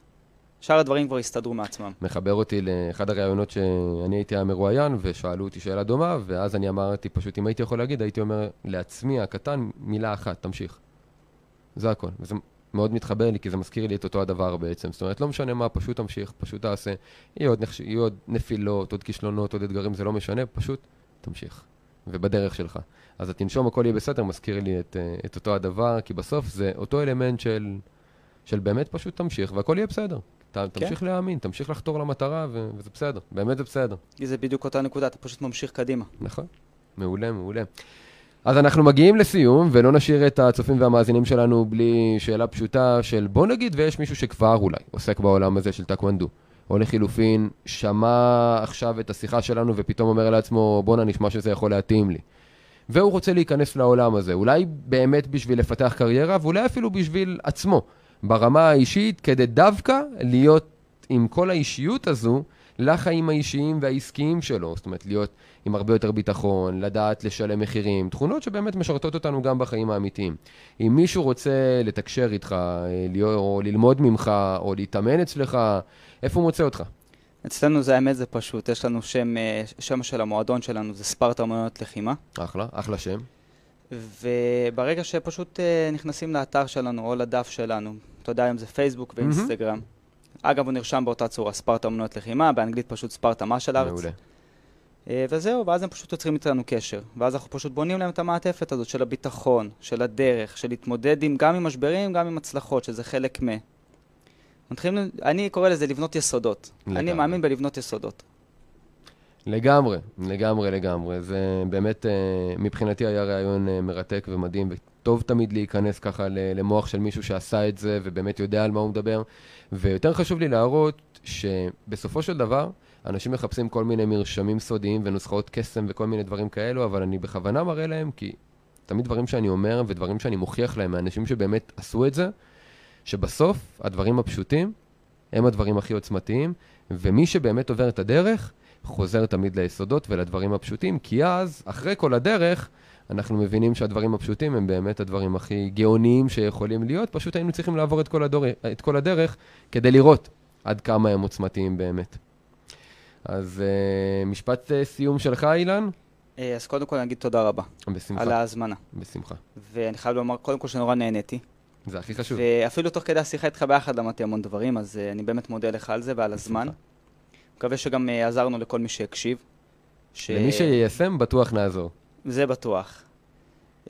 S2: שאר הדברים כבר יסתדרו מעצמם.
S1: מחבר אותי לאחד הראיונות שאני הייתי המרואיין, ושאלו אותי שאלה דומה, ואז אני אמרתי פשוט, אם הייתי יכול להגיד, הייתי אומר לעצמי הקטן מילה אחת, תמשיך. זה הכל. וזה מאוד מתחבר לי, כי זה מזכיר לי את אותו הדבר בעצם. זאת אומרת, לא משנה מה, פשוט תמשיך, פשוט תעשה. יהיו עוד, נחש... יהיו עוד נפילות, עוד כישלונות, עוד אתגרים, זה לא משנה, פשוט תמשיך. ובדרך שלך. אז התנשום הכל יהיה בסדר, מזכיר לי את, אה, את אותו הדבר, כי בסוף זה אותו אלמנט של, של באמת פשוט תמשיך, והכל יהיה בסדר. ת, תמשיך להאמין, תמשיך לחתור למטרה, ו- וזה בסדר, באמת זה בסדר.
S2: כי זה בדיוק אותה נקודה, אתה פשוט ממשיך קדימה.
S1: נכון, מעולה, מעולה. אז אנחנו מגיעים לסיום, ולא נשאיר את הצופים והמאזינים שלנו בלי שאלה פשוטה של בוא נגיד ויש מישהו שכבר אולי עוסק בעולם הזה של טקוונדו, או לחילופין, שמע עכשיו את השיחה שלנו ופתאום אומר לעצמו, בואנה, נשמע שזה יכול להתאים לי. והוא רוצה להיכנס לעולם הזה, אולי באמת בשביל לפתח קריירה, ואולי אפילו בשביל עצמו, ברמה האישית, כדי דווקא להיות עם כל האישיות הזו לחיים האישיים והעסקיים שלו. זאת אומרת, להיות עם הרבה יותר ביטחון, לדעת לשלם מחירים, תכונות שבאמת משרתות אותנו גם בחיים האמיתיים. אם מישהו רוצה לתקשר איתך, אה, או ללמוד ממך, או להתאמן אצלך, איפה הוא מוצא אותך?
S2: אצלנו זה האמת, זה פשוט. יש לנו שם, אה, שם של המועדון שלנו, זה ספרטה אומנויות לחימה.
S1: אחלה, אחלה שם.
S2: וברגע שפשוט אה, נכנסים לאתר שלנו או לדף שלנו, אתה יודע, היום זה פייסבוק ואינסטגרם. אגב, הוא נרשם באותה צורה, ספרטה אומנויות לחימה, באנגלית פשוט ספרטה משל ארץ.
S1: מעולה.
S2: אה, וזהו, ואז הם פשוט יוצרים איתנו קשר. ואז אנחנו פשוט בונים להם את המעטפת הזאת של הביטחון, של הדרך, של להתמודד עם, גם עם משברים, גם עם הצלחות, שזה חלק מ... מתחילים, אני קורא לזה לבנות יסודות.
S1: לגמרי.
S2: אני מאמין בלבנות יסודות.
S1: לגמרי, לגמרי, לגמרי. זה באמת, אה, מבחינתי היה רעיון אה, מרתק ומדהים, וטוב תמיד להיכנס ככה למוח של מישהו שעשה את זה, ובאמת יודע על מה הוא מדבר. ויותר חשוב לי להראות שבסופו של דבר, אנשים מחפשים כל מיני מרשמים סודיים ונוסחאות קסם וכל מיני דברים כאלו, אבל אני בכוונה מראה להם, כי תמיד דברים שאני אומר ודברים שאני מוכיח להם מאנשים שבאמת עשו את זה, שבסוף הדברים הפשוטים הם הדברים הכי עוצמתיים, ומי שבאמת עובר את הדרך, חוזר תמיד ליסודות ולדברים הפשוטים, כי אז, אחרי כל הדרך, אנחנו מבינים שהדברים הפשוטים הם באמת הדברים הכי גאוניים שיכולים להיות, פשוט היינו צריכים לעבור את כל, הדור, את כל הדרך כדי לראות עד כמה הם עוצמתיים באמת. אז uh, משפט uh, סיום שלך, אילן?
S2: אה, אז קודם כל אני אגיד תודה רבה.
S1: בשמחה.
S2: על ההזמנה.
S1: בשמחה.
S2: ואני חייב לומר קודם כל שנורא נהניתי.
S1: זה הכי חשוב.
S2: ואפילו תוך כדי השיחה איתך ביחד למדתי המון דברים, אז uh, אני באמת מודה לך על זה ועל הזמן. מקווה שגם uh, עזרנו לכל מי שהקשיב.
S1: ש... למי שיישם, בטוח נעזור.
S2: זה בטוח.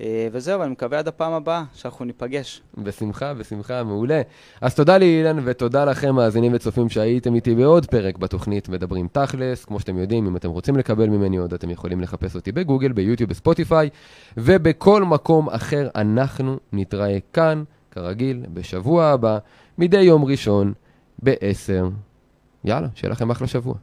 S2: אה, וזהו, אני מקווה עד הפעם הבאה שאנחנו ניפגש.
S1: בשמחה, בשמחה, מעולה. אז תודה לאילן ותודה לכם, מאזינים וצופים שהייתם איתי בעוד פרק בתוכנית מדברים תכלס. כמו שאתם יודעים, אם אתם רוצים לקבל ממני עוד, אתם יכולים לחפש אותי בגוגל, ביוטיוב, בספוטיפיי, ובכל מקום אחר אנחנו נתראה כאן, כרגיל, בשבוע הבא, מדי יום ראשון, ב-10. יאללה, שיהיה לכם אחלה שבוע.